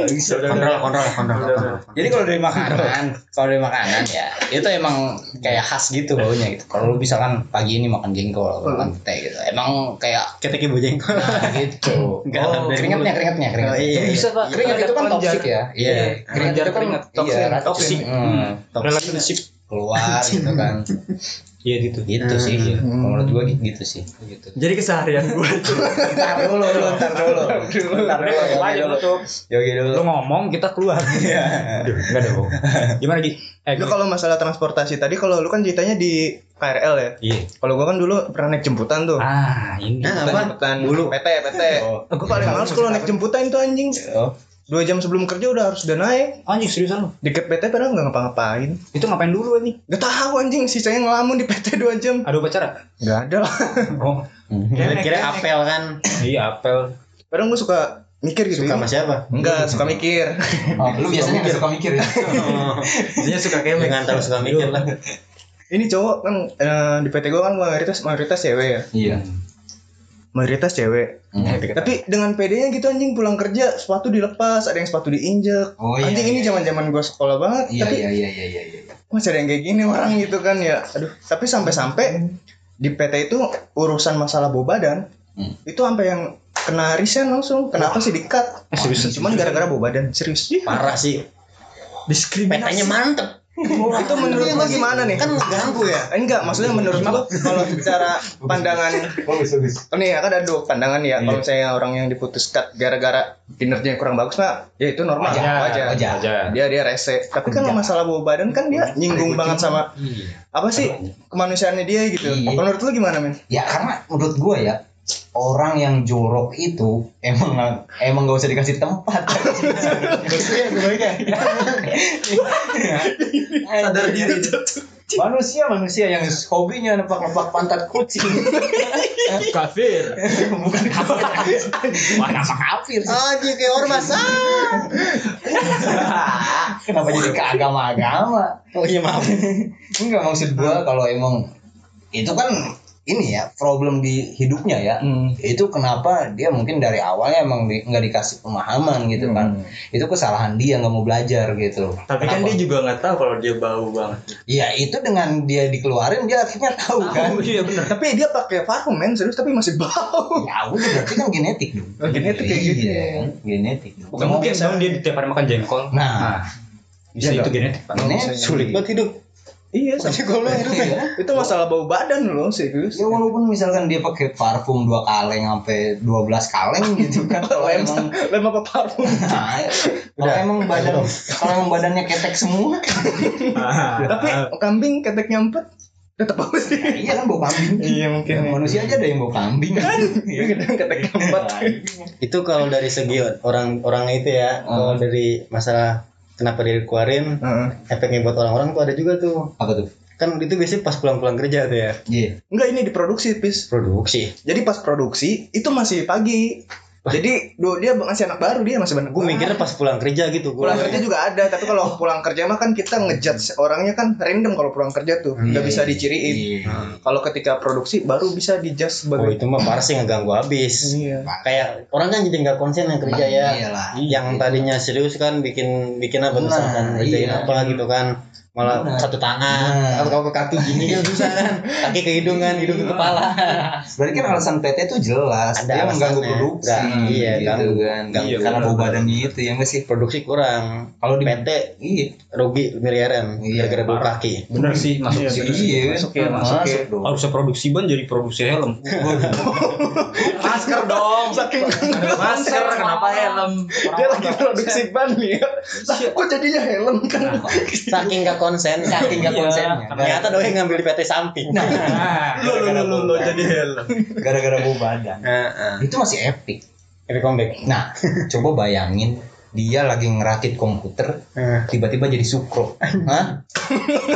Kontrol, kontrol, kontrol, kontrol. jadi kalau dari makanan kalau dari makanan ya itu emang kayak khas gitu baunya gitu. Kalau lu misalkan pagi ini makan jengkol makan teh gitu. Emang kayak Ketek ibu jengkol. nah gitu. <laughs> Enggak, oh, dari keringetnya keringetnya keringetnya Oh, iya. Bisa, Pak. keringet itu kan toksik ya? Iya. Keringet Kelenjar itu kan iya toksik. Hmm. Relationship. keluar gitu kan <laughs> Iya gitu. gitu sih Iya. Kalau menurut gua gitu sih Gitu. Jadi keseharian gue tuh. ntar dulu lu ntar dulu ntar dulu yogi dulu yogi dulu Lu ngomong kita keluar. Aduh, enggak ada bohong. Gimana Gi? Eh, Lu kalau masalah transportasi tadi kalau lu kan ceritanya di KRL ya. Iya. Kalau gua kan dulu pernah naik jemputan tuh. Ah, ini. Nah, Jemputan, apa? jemputan Bulu. PT PT. Oh. Gua paling males kalau naik jemputan tuh anjing. oh Dua jam sebelum kerja udah harus udah naik. Anjing seriusan lu? Deket PT padahal nggak ngapa-ngapain. Itu ngapain dulu anjing? Gak tahu anjing sisanya ngelamun di PT dua jam. Ada upacara? Gak ada lah. <laughs> Oh, Kira-kira apel kan. iya apel. Padahal gua suka mikir gitu. Suka ini. sama siapa? Enggak, suka mikir. Oh, lu biasanya nggak suka mikir ya? <laughs> Biasanya suka kemek. Jangan terlalu suka mikir lah. Ini cowok kan eh, di PT gua kan mayoritas mayoritas cewek ya. Iya. Mayoritas cewek. Tapi dengan pedenya gitu anjing pulang kerja sepatu dilepas, ada yang sepatu diinjek. Oh, iya, anjing ini iya. zaman-zaman gua sekolah banget, Iya tapi iya iya iya iya. iya. masih ada yang kayak gini orang gitu kan ya. Aduh, tapi sampai-sampai di PT itu urusan masalah bau badan Hmm. itu sampai yang kena resign langsung. Kenapa sih di-cut? serius? Cuman gara-gara bau badan, serius. Parah sih. Diskriminasi. Petanya mantep. Itu menurut Iya sih? gimana nih? Kan ganggu ya. Eh, Enggak, maksudnya menurut lo kalau secara pandangan Bagus bagus. Oh nih ya kan ada dua pandangan ya. Kalau Iya. misalnya orang yang diputus cut gara-gara kinerjanya kurang bagus nah ya itu normal Wajar, wajar. wajar. Wajar. Dia dia rese. Tapi kan masalah bau badan kan dia nyinggung banget sama apa sih kemanusiaannya dia gitu. Iya. Menurut lu gimana men? Ya karena menurut gua ya orang yang jorok itu emang emang gak usah dikasih tempat. Sadar diri. Manusia manusia yang hobinya nepak-nepak pantat kucing. Kafir. Bukan kafir. Bukan apa kafir sih. Anjing kayak ormas. Ah. Kenapa jadi ke agama-agama? Oh iya maaf. Enggak maksud gua kalau emang itu kan ini ya problem di hidupnya ya. Hmm. Itu kenapa dia mungkin dari awalnya emang di- nggak dikasih pemahaman gitu kan. Itu kesalahan dia nggak mau belajar gitu. Tapi kan Kenapa? dia juga nggak tahu kalau dia bau banget. Ya itu dengan dia dikeluarin dia akhirnya tahu kan. iya benar. Tapi dia pakai parfum men serius tapi masih bau. Ya udah berarti kan genetik dong. Oh, genetik kayak gitu Iya, ya. kan? genetik. dong. Bukan mungkin dong dia tiap hari makan jengkol. Nah, bisa Iya, itu genetik, Pak. genetik. Sulit banget hidup. Iya, Tapi kalau hidup ya. Iya. itu masalah bau badan loh serius. Ya walaupun misalkan dia pakai parfum dua kaleng sampai 12 kaleng gitu <laughs> kan kalau Lem emang lem apa parfum? <laughs> nah, kalau emang badan kalau emang badannya ketek semua Tapi kambing keteknya empat tetap bau sih. iya kan bau kambing Iya mungkin. Ya, manusia aja ada yang bau kambing kan <laughs> Iya keteknya empat. Itu kalau dari segi orang orang itu ya, kalau dari masalah kenapa dia dikeluarin, Heeh. efeknya buat orang-orang tuh ada juga tuh. apa tuh Kan itu biasanya pas pulang-pulang kerja tuh ya. iya Enggak ini diproduksi pis. Produksi. Jadi pas produksi itu masih pagi. Jadi du- dia masih anak baru dia masih banyak. gue mikirnya pas pulang kerja gitu gue pulang kerja juga ada, tapi kalau pulang kerja mah kan kita ngejudge orangnya kan random kalau pulang kerja tuh, nggak bisa diciriin. Kalau ketika produksi baru bisa dijudge oh sebagai itu mah parah sih ngeganggu habis Iya. kayak orang kan jadi nggak konsen yang kerja ya Iyalah. yang tadinya serius kan bikin bikin apa Nah, misalkan kerjain iya. apa gitu kan malah Benar. satu tangan Nah. atau ke kaki gini kan susah kan <laughs> kaki ke hidung kan hidung ke kepala Berarti kan alasan PT itu jelas. Ada dia mengganggu produksi. Iya, gitu ganggu. kan. Ganggu. Iya, karena bau badannya itu ya nggak sih. produksi kurang Kalau di PT Iya. rugi miliaran Iya, gara-gara bau kaki bener sih masuk Iya, sih. Iya. Masuk ya, masuk ya. dong. harusnya produksi ban jadi produksi helm <laughs> Masker dong. <laughs> Saking masker kenapa helm dia lagi produksi ban nih. kok jadinya helm kan? saking gak konsen Saking nggak Iya, konsennya. ternyata doi ngambil di PT samping nah <laughs> Lo lo lo lo jadi helm gara-gara bau badan. Heeh. Itu masih epic. Epic comeback Nah, <laughs> coba bayangin dia lagi ngerakit komputer Heeh. tiba-tiba jadi sukro. Hah?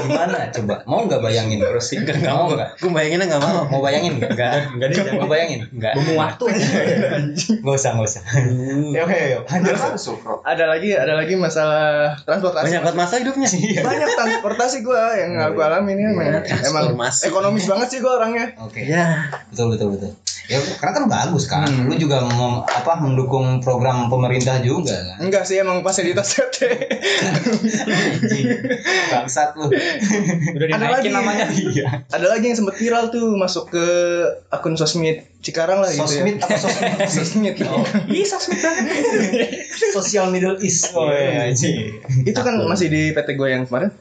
Gimana coba? Mau nggak bayangin? Terus mau nggak? gue bayanginnya gak mau Mau bayangin nggak? Enggak. enggak deh Mau bayangin? Enggak. bumu waktu Nggak usah, nggak usah. Ya oke, yuk. Lanjut sukro. Ada lagi, ada lagi masalah transportasi. banyak banget masa hidupnya Banyak transportasi gua yang gue alamin ya, emang, emang ekonomis banget sih gua orangnya. Oke. ya Betul betul betul. Ya karena kan bagus kan. Lu juga mem, apa mendukung program pemerintah juga kan. Enggak sih emang fasilitas CT. Anjing. Bangsat lu. udah Ada lagi. namanya Iya. Ada lagi yang sempat viral tuh masuk ke akun sosmed Cikarang lah gitu Sosmed ya. apa sosmed? <laughs> Sosmed. ih sosmed banget Sosial Middle East. Oh iya anjing. Itu kan masih di PT gue yang kemarin.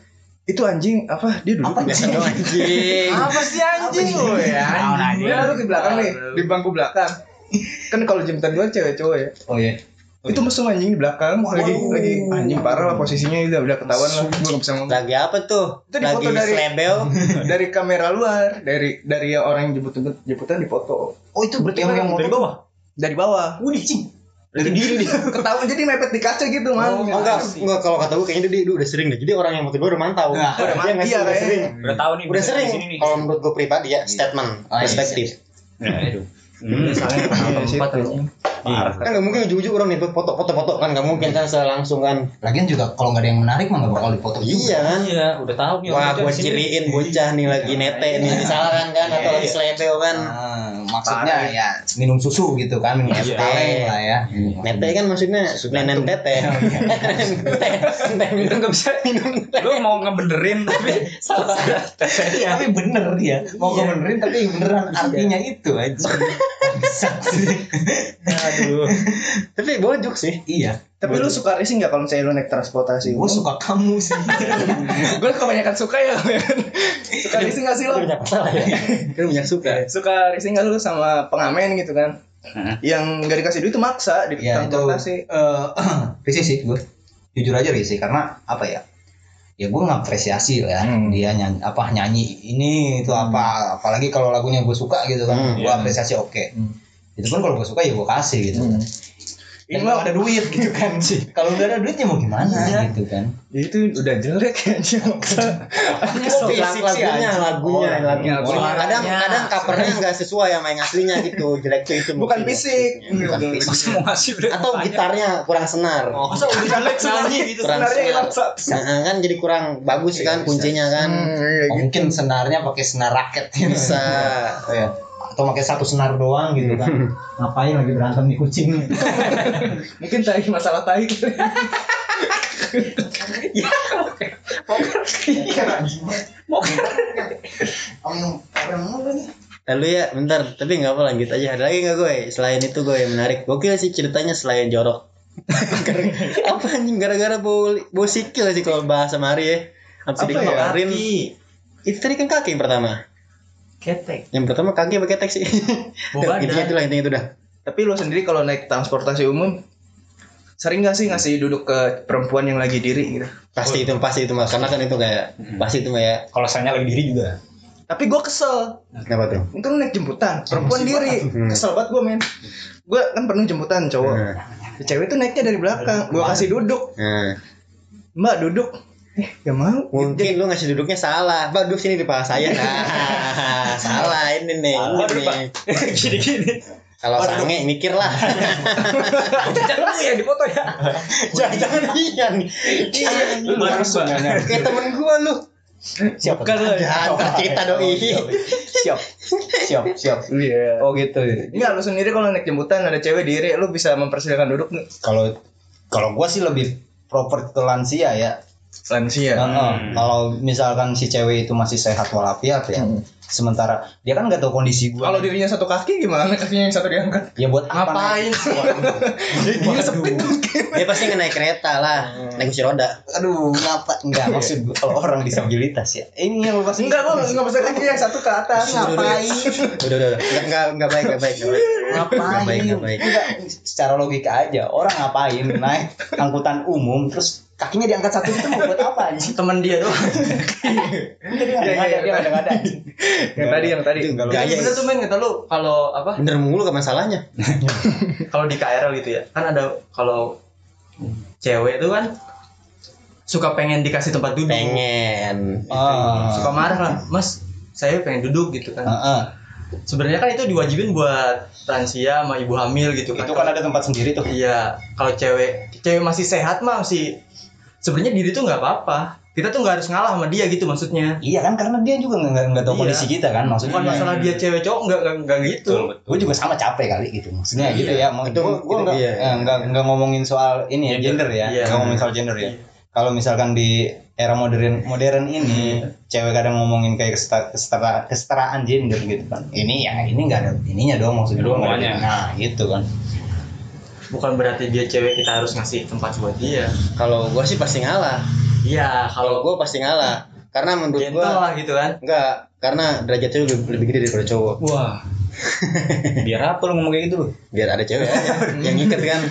Itu anjing apa? Dia duduk Apa biasa anjing? Apa sih anjing? Oh ya. Anjing. Dia duduk di belakang nih, di bangku belakang. <laughs> Kan kalau jembatan gue cewek cowok ya. Oh iya. Itu mesum anjing di belakang. Lagi lagi anjing parah lah posisinya udah udah ketahuan lah. Gue gak bisa ngomong. Lagi apa tuh? Itu di lagi foto dari- slebel <laughs> dari kamera luar dari dari orang yang jemput jemputan di foto. Oh itu berarti yang yang dari motor. bawah? Dari bawah. Wih, cing. dari diri ketahuan jadi mepet di kaca gitu man. Oh, enggak, enggak. Kalau kata gue kayaknya dia, dia udah sering deh. Jadi orang yang motor gue udah mantau. Nah, udah Dia sih, iya, udah kayaknya. sering. udah tahu nih Udah sering. di sini nih. Kalau menurut gue pribadi ya, statement, Ah, iya, perspektif. ya itu Hmm, Iya, situ. tempat. Parah. Kan nggak mungkin ujung-ujung orang nih foto foto foto kan nggak mungkin kan selangsung kan. Lagian juga kalau nggak ada yang menarik mah nggak bakal dipoto juga. Iya kan. Iya, udah tahu nih. Wah, sini. ciriin bocah nih lagi nete nih misalkan kan atau lagi slebel kan. Ah, maksudnya ya minum susu gitu kan, minum es Iya. kaleng lah ya. Nete kan maksudnya nenen tete. Tete. Tete minum nggak bisa minum. Lu mau ngebenerin tapi <laughs> Salah. Tapi bener dia, mau Iya. benerin tapi beneran artinya itu aja. <laughs> aduh. <laughs> Tapi bojok sih. iya, tapi lu suka racing nggak kalau misalnya lu naik transportasi gue suka kamu sih. <laughs> gue kebanyakan suka ya suka racing nggak sih Lu lo banyak masalah ya. <laughs> Kan banyak suka. suka racing nggak lu sama pengamen gitu kan yang nggak dikasih duit itu maksa di ya itu transportasi eh <clears throat> risih sih gue. Jujur aja risih karena apa ya? Ya gue ngapresiasi lah ya Hmm. dia nyanyi apa nyanyi ini itu apa apalagi kalau lagunya gue suka gitu kan Hmm, gue iya. apresiasi oke Hmm. Itu pun kalau gue suka ya gue kasih gitu kan ini Dan ada duit gitu kan <laughs> sih kalau udah ada duitnya mau gimana Iya. gitu kan Ya itu udah jelek <laughs> <laughs> fisik sih, lagunya, lagunya, Oh, lagunya. lagunya. Kadang kadang covernya nggak sesuai sama yang aslinya gitu. Jelek tuh itu. bukan mungkin. fisik Bukan udah Atau gitarnya kurang senar. Masa udah jelek nyanyi gitu. Kurang sebenarnya senar. hilang satu Nah, kan jadi kurang bagus kan kuncinya kan. Hmm, iya Oh, gitu. mungkin senarnya pakai senar raket. Bisa. Ya. atau pakai satu senar doang gitu kan ngapain lagi berantem nih kucing <laughs> mungkin tadi masalah tai Lalu ya, bentar. Tapi nggak apa lanjut aja. Ada lagi nggak gue? Selain itu gue yang menarik. Gokil sih ceritanya selain jorok. <laughs> apa anjing gara-gara bau bau sikil sih kalau bahasa Mari ya. Apa ya? dikeluarin? Itu tadi kan kaki yang pertama. Ketek. Yang pertama kaki pakai ketek sih. Bau badan. intinya itu lah intinya itu dah. tapi lo sendiri kalau naik transportasi umum sering gak sih ngasih duduk ke perempuan yang lagi diri gitu Pasti itu pasti itu mas. Karena kan itu kayak pasti itu mah ya. Kalau saya lagi diri juga. tapi gue kesel Kenapa tuh? itu lu naik jemputan perempuan diri Hmm. kesel banget gue men gue kan penuh jemputan cowok Nah, cewek tuh naiknya dari belakang gue kasih duduk nah. mbak duduk ya mau Mungkin lu ngasih duduknya salah. Pak, duduk sini di paha saya. Nah, <laughs> salah ini nih. Salah, ini nih. <laughs> Gini-gini. Kalau sange mikir lah. <laughs> Jangan ya di foto ya. Jangan-jangan iya nih. Iya. Lu langsung nanya. Kayak temen gua lu. Siap. Bukan lu. Jangan kita doi. Siap. Siap, siap. iya Oh gitu. Enggak, lu sendiri kalau naik jemputan ada cewek diri, lu bisa mempersilakan duduk nih. Kalau kalau gua sih lebih proper ke lansia ya. Lansia. Heeh. Kalau misalkan si cewek itu masih sehat walafiat ya. Hmm. Sementara dia kan nggak tahu kondisi gua. Kalau dirinya satu kaki gimana? Kakinya yang satu diangkat. ya buat apa? Ngapain? <laughs> Dia sepit. Dia pasti naik kereta lah. Naik kursi roda. Aduh, ngapa? Enggak maksud gua kalau orang disabilitas ya. Ini yang pasti Enggak, gua enggak bisa kaki yang satu ke atas. ngapain? Udah, udah, udah. Nggak, nggak, nggak baik, nggak baik, nggak baik. ngapain? Enggak, secara logika aja. Orang ngapain naik angkutan umum terus kakinya diangkat satu itu mau buat apa anjing? Teman dia doang. Enggak dia Iya, nggak ada, iya, dia nggak ada nggak ada. anjing. <laughs> yang tadi, yang tadi. Kalau gaya. bener tuh men kata lu kalau apa? Bener mulu gak masalahnya. <laughs> Kalau di KRL gitu ya. Kan ada kalau cewek tuh kan suka pengen dikasih tempat duduk. Pengen. Ah. Suka marah lah, "Mas, saya pengen duduk gitu kan." Heeh. Sebenarnya kan itu diwajibin buat lansia sama ibu hamil gitu kan. Itu kan ada tempat sendiri tuh. Iya, kalau cewek cewek masih sehat mah masih sebenarnya diri tuh nggak apa-apa. Kita tuh nggak harus ngalah sama dia gitu maksudnya. Iya kan karena dia juga nggak nggak- tahu Iya. kondisi kita kan maksudnya. Bukan masalah dia cewek cowok nggak nggak gitu. Gue juga sama capek kali gitu maksudnya gitu ya. Mau Itu- gue gue itu nggak iya. eh, nggak nggak ngomongin soal ini ya gender ya. Iya. Nggak ngomongin soal gender ya. Kalau misalkan di era modern modern ini cewek kadang ngomongin kayak kesetara, kesetara, kesetaraan gender gitu kan. Ini ya ini nggak ada ininya dong maksudnya. Nggak ada-. Nah gitu kan. Bukan berarti dia cewek kita harus ngasih tempat buat dia. Kalau gua sih pasti ngalah. Iya, Kalau kalau gua pasti ngalah. Karena menurut gentle gua lah gitu kan. enggak, karena derajatnya lebih, lebih gede daripada cowok. Wah. <laughs> Biar apa lu ngomong kayak gitu lu? Biar ada cewek aja <laughs> yang ngikat kan.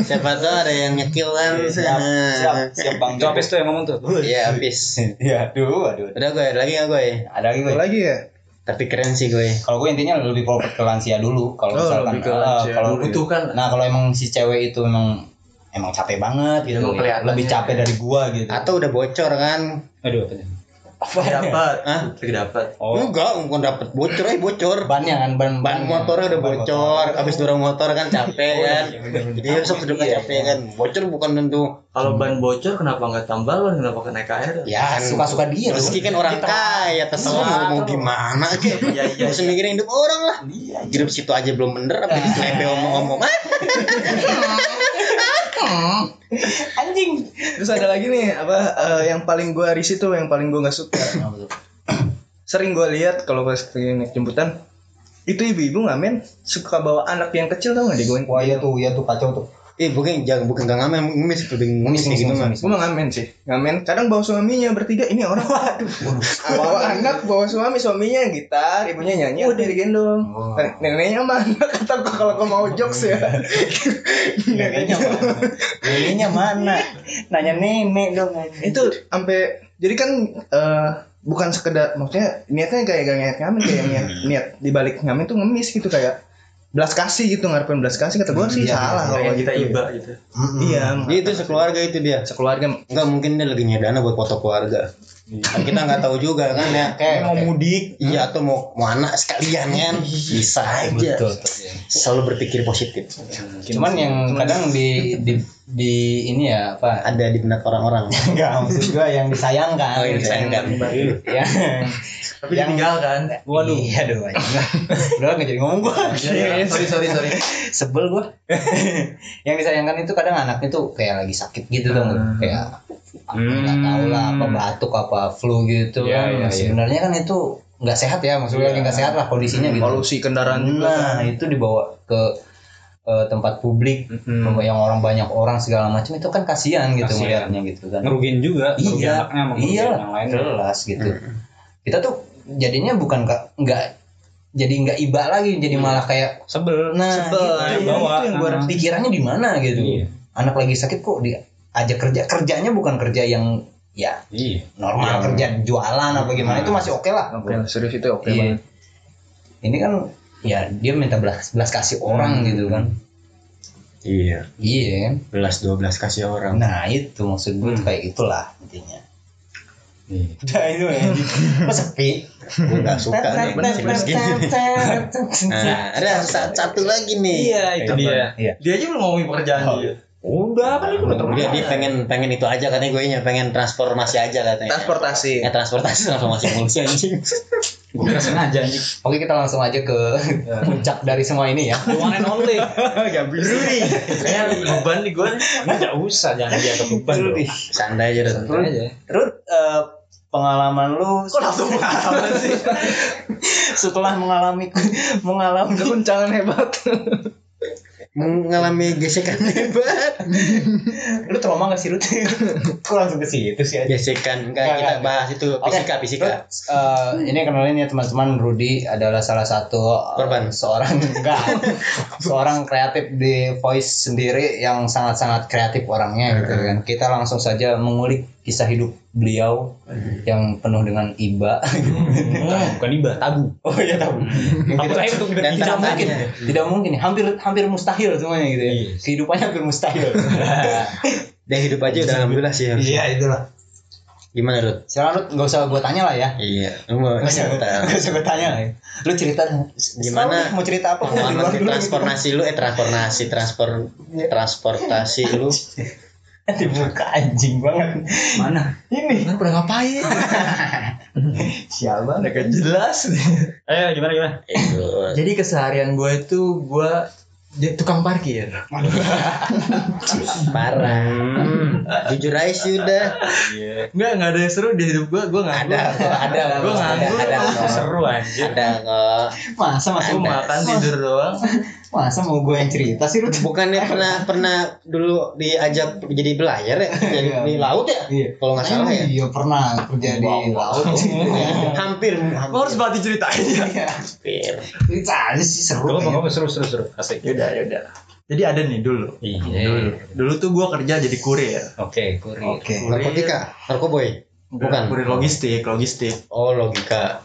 Siapa tahu ada yang nyekil kan. Siap siap siap bang. Itu habis tuh yang ngomong tuh. Iya, habis. <laughs> Iya, aduh, aduh. Udah gue, ada lagi nggak gue? Ada lagi gue. lagi ya? Tapi keren sih gue. Kalau gue intinya lebih proper ke lansia dulu. Kalau Oh, misalkan lansia kalau. Itu kan- Nah kalau emang si cewek itu emang emang capek banget gitu. Emang ya. Lebih capek dari gua gitu. Atau udah bocor kan? Aduh, apa? Lagi dapat. Lagi dapat. Oh, Enggak, bukan dapet bocor, eh bocor. bannya kan ban Ban motornya udah ban bocor, motor. habis dorong motor kan capek Oh, kan. iya. Jadi besok duduk Iya, capek iya. kan. Bocor bukan tentu. Kalau ban bocor kenapa nggak tambal ban? Kenapa kena KR? Ya suka-suka dia loh. Rezeki kan orang Kita- kaya, terserah mau, mau gimana aja. Iya, iya, Gak usah mikirin hidup orang lah. Iya. Hidup situ aja belum bener, apa di selebe omong-omong. <laughs> Anjing. Terus ada lagi nih apa eh, yang paling gua risih tuh yang paling gua nggak suka. Sering gua lihat kalau pas naik jemputan itu ibu-ibu ngamen suka bawa anak yang kecil tau gak digoyang Wah iya tuh, iya tuh kacau tuh. Eh, bukan jangan bukan gak ngamen, ngemis lebih ngemis kayak gitu mah. gue mah ngamen sih ngamen kadang bawa suaminya bertiga ini orang <laughs> waduh bawa anak bawa suami suaminya gitar ibunya nyanyi udah digendong Oh. neneknya mana kata gua kalau gua mau jokes ya <laughs> Neneknya mana? Neneknya mana? Nanya nenek dong. itu sampai jadi kan eh, bukan sekedar maksudnya niatnya kayak gak niat ngamen kayak niat niat dibalik ngamen tuh ngemis gitu kayak belas kasih gitu ngarepin belas kasih kata gue sih Iya, salah iya, kalau iya, kita gitu. iba gitu Mm-mm. iya Dia itu sekeluarga itu dia. sekeluarga Enggak mungkin dia lagi nyedana buat foto keluarga. Kan kita nggak tahu juga kan ya. Oke, mau mudik, iya atau mau mau anak sekalian kan. Bisa aja. Betul. Selalu berpikir positif. Cuman yang kadang di di di ini ya apa? Ada di benak orang-orang. Enggak, maksud gua yang disayangkan. Oh, yang disayangkan. Ya. tapi Yang- ditinggalkan Waduh. Iya aduh. Udah nggak jadi ngomong gua. sorry sorry sorry Sebel gua. yang disayangkan itu kadang anaknya tuh kayak lagi sakit gitu dong, Hmm. kayak apa nggak tahu lah apa batuk apa flu gitu Iya, kan. iya, iya. Sebenarnya kan itu nggak sehat ya, maksudnya lagi nggak sehat lah kondisinya gitu. polusi kendaraan juga kan. Nah, itu dibawa ke eh, tempat publik Hmm. yang orang banyak orang segala macam itu kan kasihan gitu Kasihan. melihatnya gitu kan. ngerugiin juga. Iya, iya, yang lain. jelas gitu. Kita tuh jadinya bukan nggak jadi nggak iba lagi, jadi malah kayak Sebel. nah Sebel, gitu, yang- bawah. itu yang Nah. pikirannya di mana gitu. Iya. Anak lagi sakit kok diajak kerja kerjanya bukan kerja yang ya Iya. normal Yang- kerja jualan apa gimana itu masih oke lah. Oke, serius itu oke Iya. banget. Ini kan ya dia minta belas belas kasih orang gitu kan. Iya. Iya. Belas dua belas kasih orang. Nah itu maksud gue kayak itulah intinya. Udah itu ya. Kok sepi? nggak suka nih nah ada sa- satu lagi nih Iya itu dia. Iya. Dia aja belum ngomongin pekerjaan Oh. dia. Udah itu udah dia, dia pengen pengen itu aja katanya gue nya pengen transformasi aja katanya Transportasi. eh transportasi transformasi mulsi anjing <laughs> Gue kira sengaja anjing. Oke kita langsung aja ke puncak dari semua ini ya. The one and only. <laughs> Gak bisa nih. Kayaknya beban nih gue. Enggak usah jangan dianggap beban dong. santai aja Rut. Santai aja. Rut eh, pengalaman lu Kok langsung pengalaman sih? <laughs> setelah mengalami mengalami Guncangan hebat. Mengalami gesekan hebat <laughs> lu trauma gak sih Rut? <laughs> Kok langsung ke situ sih aja? gesekan enggak Enggak, kita enggak. bahas itu fisika fisika Rut, eh, ini kenalin ya teman-teman Rudy adalah salah satu Korban. seorang <laughs> enggak seorang kreatif di voice sendiri yang sangat-sangat kreatif orangnya gitu kan. Kita langsung saja mengulik kisah hidup beliau yang penuh dengan iba. Bukan iba, tabu. oh iya Tabu tidak, saya untuk Dan tidak tanda mungkin, tanya. tidak mungkin, hampir hampir mustahil semuanya gitu ya. Iya. Kehidupannya hampir mustahil. <laughs> dia hidup aja udah alhamdulillah sih harusnya. Iya itulah. gimana Rut? Sekarang lu nggak usah gue tanya lah ya. iya lu mau Gak usah, cerita. <laughs> gak usah gue tanya lah ya. Lu cerita Gimana Mau cerita apa? Pengalaman dulu. transportasi lu eh transportasi transport transportasi lu <laughs> Dibuka anjing banget. Mana? Ini. Kan pernah ngapain? <laughs> Udah gak jelas. Eh gimana gimana? itu Jadi keseharian gue itu gue dia tukang parkir. <laughs> parah jujur aja sih udah Iya. Enggak, enggak ada yang seru di hidup gue. Gue nganggur. ada ada Gue ada nganggur. ada kok. Seru anjir. ada kok Masa mau makan tidur doang. <laughs> Masa mau gue yang cerita sih lu? bukannya <laughs> pernah pernah dulu diajak jadi belayar ya <laughs> jadi Iya. di laut ya Iya. kalau nggak salah ya Iya pernah kerja di laut. <laughs> hampir Gue harus banget diceritain ya. hampir Cerita aja sih seru. Kayaknya. mau seru seru seru. Asik. Yaudah, yaudah. Jadi ada nih dulu. Iya. Dulu, dulu tuh gue kerja jadi kurir. Oke, kurir. Oke. narkotika narkoboy bukan Kurir logistik, logistik. oh logika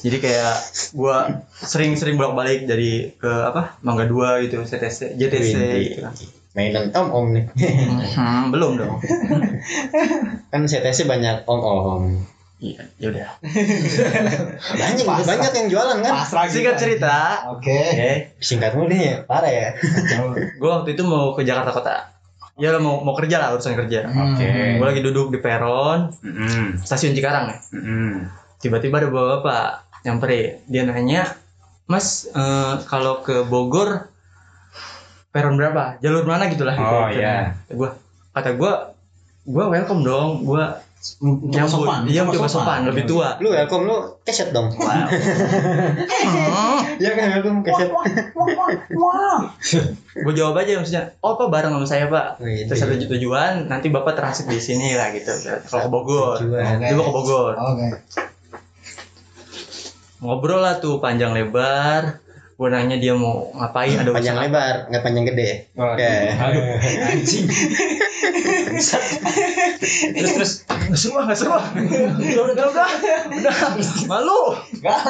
Jadi kayak gue sering-sering bolak-balik dari ke apa Mangga Dua gitu, CTC, JTC. Gitu. mainan om om nih Hmm, belum dong. <laughs> kan CTC banyak om om Iya, yaudah. banyak Pasrah. banyak yang jualan kan Pasrah Singkat cerita, Oke. oke, singkat mulu nih ya parah ya gue waktu itu mau ke Jakarta Kota. Ya mau mau kerja lah urusan kerja. Oke. Gue lagi duduk di peron Mm-mm. stasiun Cikarang ya. Mm-mm. Tiba-tiba ada bapak nyamperin. Dia nanya, Mas eh, kalau ke Bogor peron berapa? Jalur mana gitulah? Oh, iya. Gue kata gue, gue welcome dong. Gue Coba sopan. Iya, Coba coba sopan, lebih tua. lu welcome lu keset dong <laughs> ya kan welcome keset gue jawab aja maksudnya, oh pak bareng sama saya pak. Wih, Terus ada tujuan, nanti bapak transit di sini lah gitu. Kalau ke Bogor, dia mau ke Bogor. Oke. Ngobrol lah tuh panjang lebar. Gue nanya dia mau ngapain, ada panjang urusan lebar nggak panjang gede oke Aduh, anjing. terus terus nggak seru ah, nggak seru ah. udah udah udah udah malu Gak,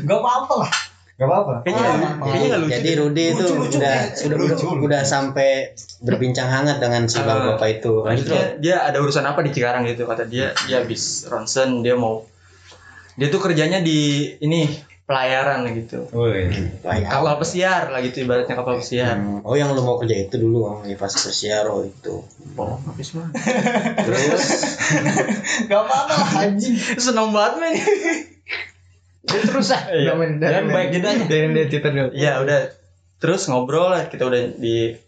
gak apa-apa lah. Gak apa-apa. kayaknya kayaknya nggak lucu jadi Rudy itu Lucu-lucu, udah kayak udah udah, lucu. udah sampai berbincang hangat dengan si bang Ah. bapak itu lanjut dia, dia ada urusan apa di Cikarang gitu kata dia dia habis ronsen dia mau dia tuh kerjanya di ini pelayaran lah gitu. Woi. kapal pesiar lah gitu ibaratnya kapal pesiar. Hmm, oh yang lu mau kerja itu dulu oh, di pas persiaro itu. Oh habis mah. <laughs> Terus? <laughs> Gak apa-apa lah anjing. seneng banget men. Terus ah. Iya. Dan baik jedanya. dari dia cerita dulu ya udah. Terus ngobrol lah kita udah di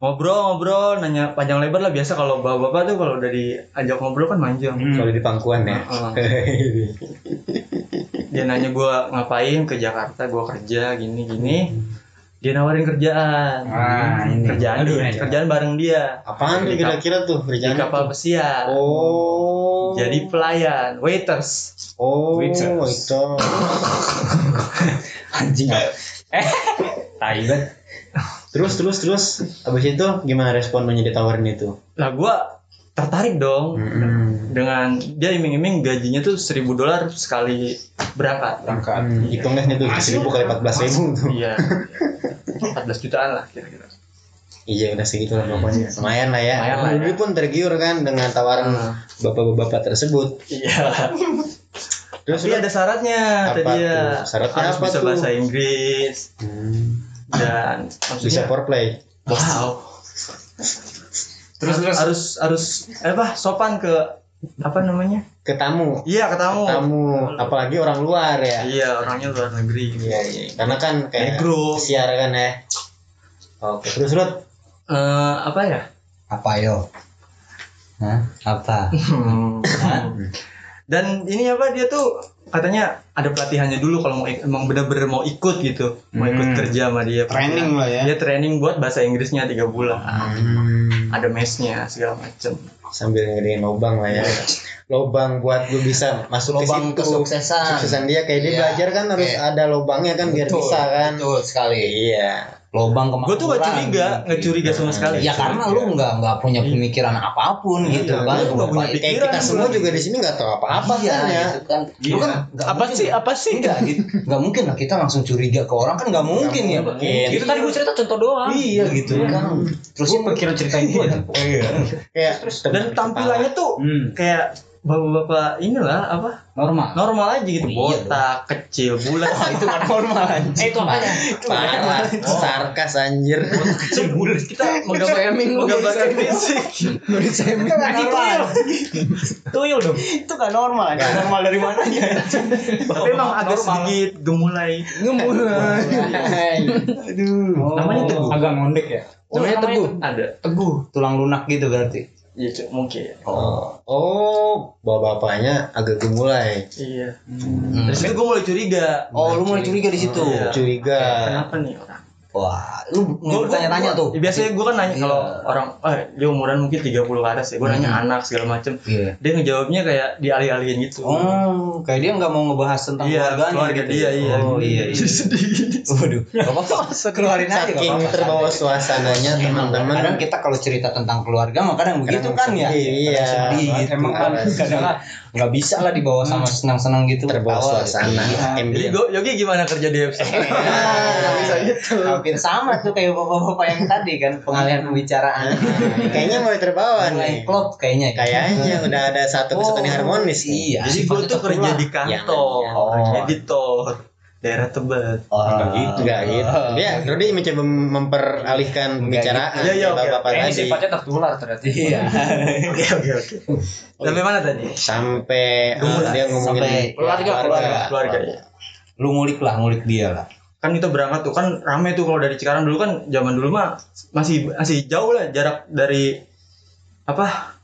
ngobrol-ngobrol nanya panjang lebar lah. Biasa kalau bapak-bapak tuh kalau udah diajak ngobrol kan manjang kalau di pangkuan ya. <laughs> Dia nanya gue ngapain ke Jakarta gue kerja gini gini. Dia nawarin kerjaan. Ah, ini. kerjaan Aduh, di- ini. kerjaan bareng dia. Apaan Di kira-kira tuh di kerjaan kapal pesiar. Oh. Jadi pelayan waiters. Oh Waiters. itu <laughs> Anjing. Eh, tai banget. Terus terus terus abis itu gimana respon lu ditawarin itu lah gue tertarik dong Hmm. dengan dia iming-iming gajinya tuh seribu dolar sekali berangkat Berangkat. Hmm, hitung deh nih tuh seribu kali empat belas ribu tuh iya 14 jutaan lah kira-kira Iya udah segitu lah pokoknya. Lumayan lah ya. Lumayan lah ya. Pun tergiur kan dengan tawaran Hmm. bapak-bapak tersebut. Iya. Terus Tapi ada syaratnya Apa tadi ya. Syaratnya Harus apa bisa tuh? bahasa Inggris Hmm, dan bisa maksudnya foreplay. wow. Terus harus harus eh, apa sopan ke apa namanya? Ke tamu. Iya, ke tamu. Tamu, apalagi orang luar ya. Iya, orangnya luar negeri. Iya, iya. Karena kan kayak Negro. siar kan ya. Oke, terus Rut. Eh, apa ya? Apa yo? Hah? Apa? <laughs> Hah? Dan ini apa dia tuh katanya ada pelatihannya dulu kalau mau emang bener-bener mau ikut gitu, mau ikut Hmm. kerja sama dia. Training lah ya. Dia training buat bahasa Inggrisnya tiga bulan. Hmm, Ada mesnya segala macem. sambil ngedein lobang lah ya. Lobang buat lu bisa masuk Lobang ke situ. kesuksesan. Kesuksesan dia kayak dia Iya. belajar kan harus Kayak- ada lobangnya kan biar Betul, bisa kan. Betul sekali. Iya. Lobang Gue tuh gak curiga, gak curiga sama sekali. Ya karena lu nggak nggak punya pemikiran apa pun gitu Iya, kan. lu nggak punya Baik. Kayak Pikiran kita semua juga di sini nggak tahu apa-apa Iya, kan ya. gitu kan. Lu kan Apa sih? Apa sih? Enggak, gitu. Nggak mungkin lah kita langsung curiga ke orang kan nggak mungkin ya. Itu tadi gue cerita contoh doang. Iya gitu kan. Terus Gue pikiran ceritain gue. Iya. Kayak Dan tampilannya tuh Hmm. kayak bapak-bapak inilah apa Normal. normal aja gitu Iya botak kecil bulat <laughs> itu kan normal anjing. Eh itu apanya? parah, sarkas anjir. kecil bulat kita <laughs> menggambarkan menggambarkan fisik Itu nggak normal. Tuyul dong. Itu nggak normal. anjing. Normal dari mana ya? tapi emang agak sedikit gemulai Ngemulai. Aduh. Namanya Teguh. Agak ngondek ya. Namanya Teguh. ada teguh Tulang lunak gitu berarti. Iya Cuk, mungkin Oh, oh, bawa bapaknya agak gemulai, iya Hmm. dari situ gue mulai curiga Oh, lu mulai curiga di situ. Iya. curiga. kenapa nih Wah, lu Gua- bertanya-tanya gua- tuh. ya, biasanya gue kan nanya Iya. kalau orang eh dia umuran mungkin 30 ke atas ya gue nanya Hmm. anak segala macem Iya. dia ngejawabnya kayak dialih-alihin gitu Oh, kayak dia nggak mau ngebahas tentang Iya, keluarganya. keluarga gitu. dia, iya. Oh iya iya. sedih Waduh, gak apa-apa. <laughs> Keluarin aja gak Saking apa-apa. terbawa suasananya teman-teman. Kadang kita kalau cerita tentang keluarga mah kadang begitu kan ya. iya. Sedih gitu. Emang kan <laughs> kadang nggak bisa lah dibawa sama senang-senang gitu. terbawa Ketawa. suasana. Iya. jadi gue Yogi gimana kerja di episode <laughs> Nggak bisa gitu Hampir sama tuh kayak bapak-bapak yang tadi kan pengalihan pembicaraan. Kayaknya mulai terbawa Mulai nih. klop kayaknya. Kayaknya udah ada satu kesatuan yang harmonis. Iya. jadi gue tuh kerja di kantor Oh. editor daerah Tebet Oh, Nggak gitu. Enggak gitu. Dia Rudi mencoba memperalihkan pembicaraan gitu. Iya, iya, kayak oke, bapak Eh, ini tadi. sifatnya tertular ternyata. Iya. <laughs> oke oke oke sampai mana tadi Sampai Gemulai. dia ngomongin Sampai keluarga keluarga keluarga ya Lu ngulik lah, ngulik dia lah. Kan kita berangkat tuh kan rame tuh kalau dari Cikarang dulu kan zaman dulu mah masih masih jauh lah jarak dari apa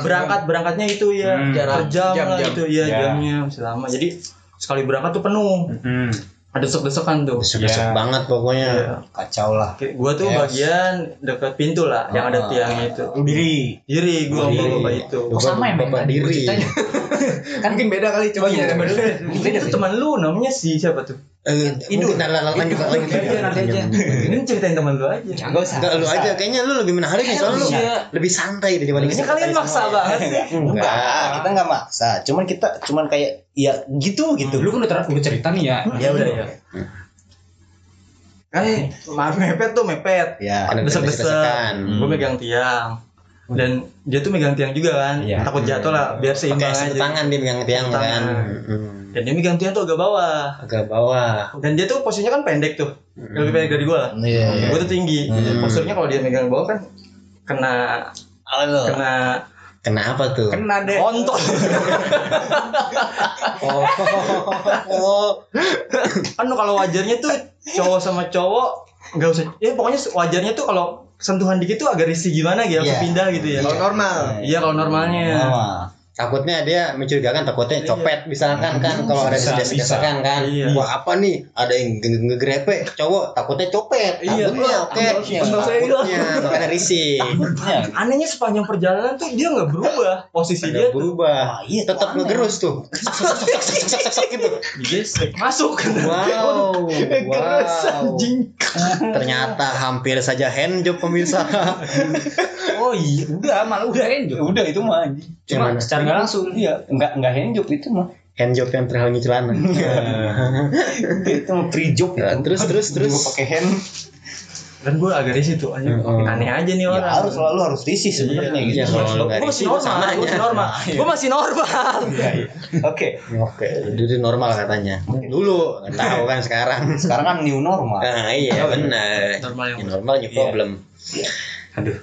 berangkat berangkatnya itu ya Hmm. jarak jam, Jam, lah jam. itu ya Ya. jamnya masih lama jadi sekali berangkat tuh penuh Hmm. ada desek-desekan tuh Desek-desek Iya. banget pokoknya. Iya. Kacau lah. Gua tuh Yes. bagian dekat pintu lah yang ada Ah. tiangnya itu diri. diri gua sama bapak itu Oh, sama ya, Bapak diri. Ceritanya. <laughs> kan mungkin beda kali coba Iya, beda beda. mungkin itu teman lu namanya si siapa tuh Eh, mungkin lanjut lanjut lanjut. Iya, nanti aja. ini ceritain teman lu aja Enggak usah. Enggak lu aja kayaknya lu lebih menarik nih soalnya lu Iya. lebih santai daripada ini kita kalian maksa banget Enggak, kita enggak maksa. Cuman kita cuman kayak ya gitu gitu. Lu kan udah udah cerita nih ya. ya udah ya eh maaf mepet tuh mepet Ya. Desek-desekan. gue megang tiang dan dia tuh megang tiang juga kan Iya. takut jatuh lah biar seimbang satu aja tangan dia megang tiang kan. tangan. Hmm. dan dia megang tiang tuh agak bawah Agak bawah. dan dia tuh posisinya kan pendek tuh lebih pendek dari gue lah Iya. iya. gue tuh tinggi Hmm. posturnya kalau dia megang bawah kan kena Halo. kena Kenapa tuh? Kena deh. kontol <laughs> Oh. oh. kan kalau wajarnya tuh cowok sama cowok nggak usah ya pokoknya wajarnya tuh kalau sentuhan dikit tuh agak risih gimana gitu langsung Iya. pindah gitu ya? Kalau normal. Iya kalau normalnya. Normal. Takutnya dia mencurigakan takutnya Iya. copet misalkan kan kalau ada Bisa, desek-desekan kan. Iya. Wah, apa nih? Ada yang nge- ngegrepe cowok takutnya copet. Iya. Takutnya oke. Takutnya. Takutnya makanya risih. Takutnya. anehnya sepanjang perjalanan tuh dia nggak berubah posisi dia tuh berubah. Iya, Tetap ngegerus tuh. Gitu. masuk Wow. Geres, Wow. anjing. Ternyata hampir saja handjob pemirsa. Oh iya, udah malah udah handjob. Udah itu mah. Cuma Gimana? secara nggak langsung. Iya, enggak enggak handjob itu mah. handjob yang terhalangi celana. <laughs> itu mah pre job Ya, itu. terus terus terus. Pakai hand. dan gue agak risih tuh anjing Hmm. aneh aja nih Ya orang harus selalu harus risih sebenarnya gitu. Iya, lu nggak gue masih normal sama gue masih aja. normal gue masih normal Oke. Oke, dulu normal katanya. Dulu, nggak tahu kan sekarang. Sekarang kan new normal. Nah, iya benar. normal yang Yang normal new problem. Aduh.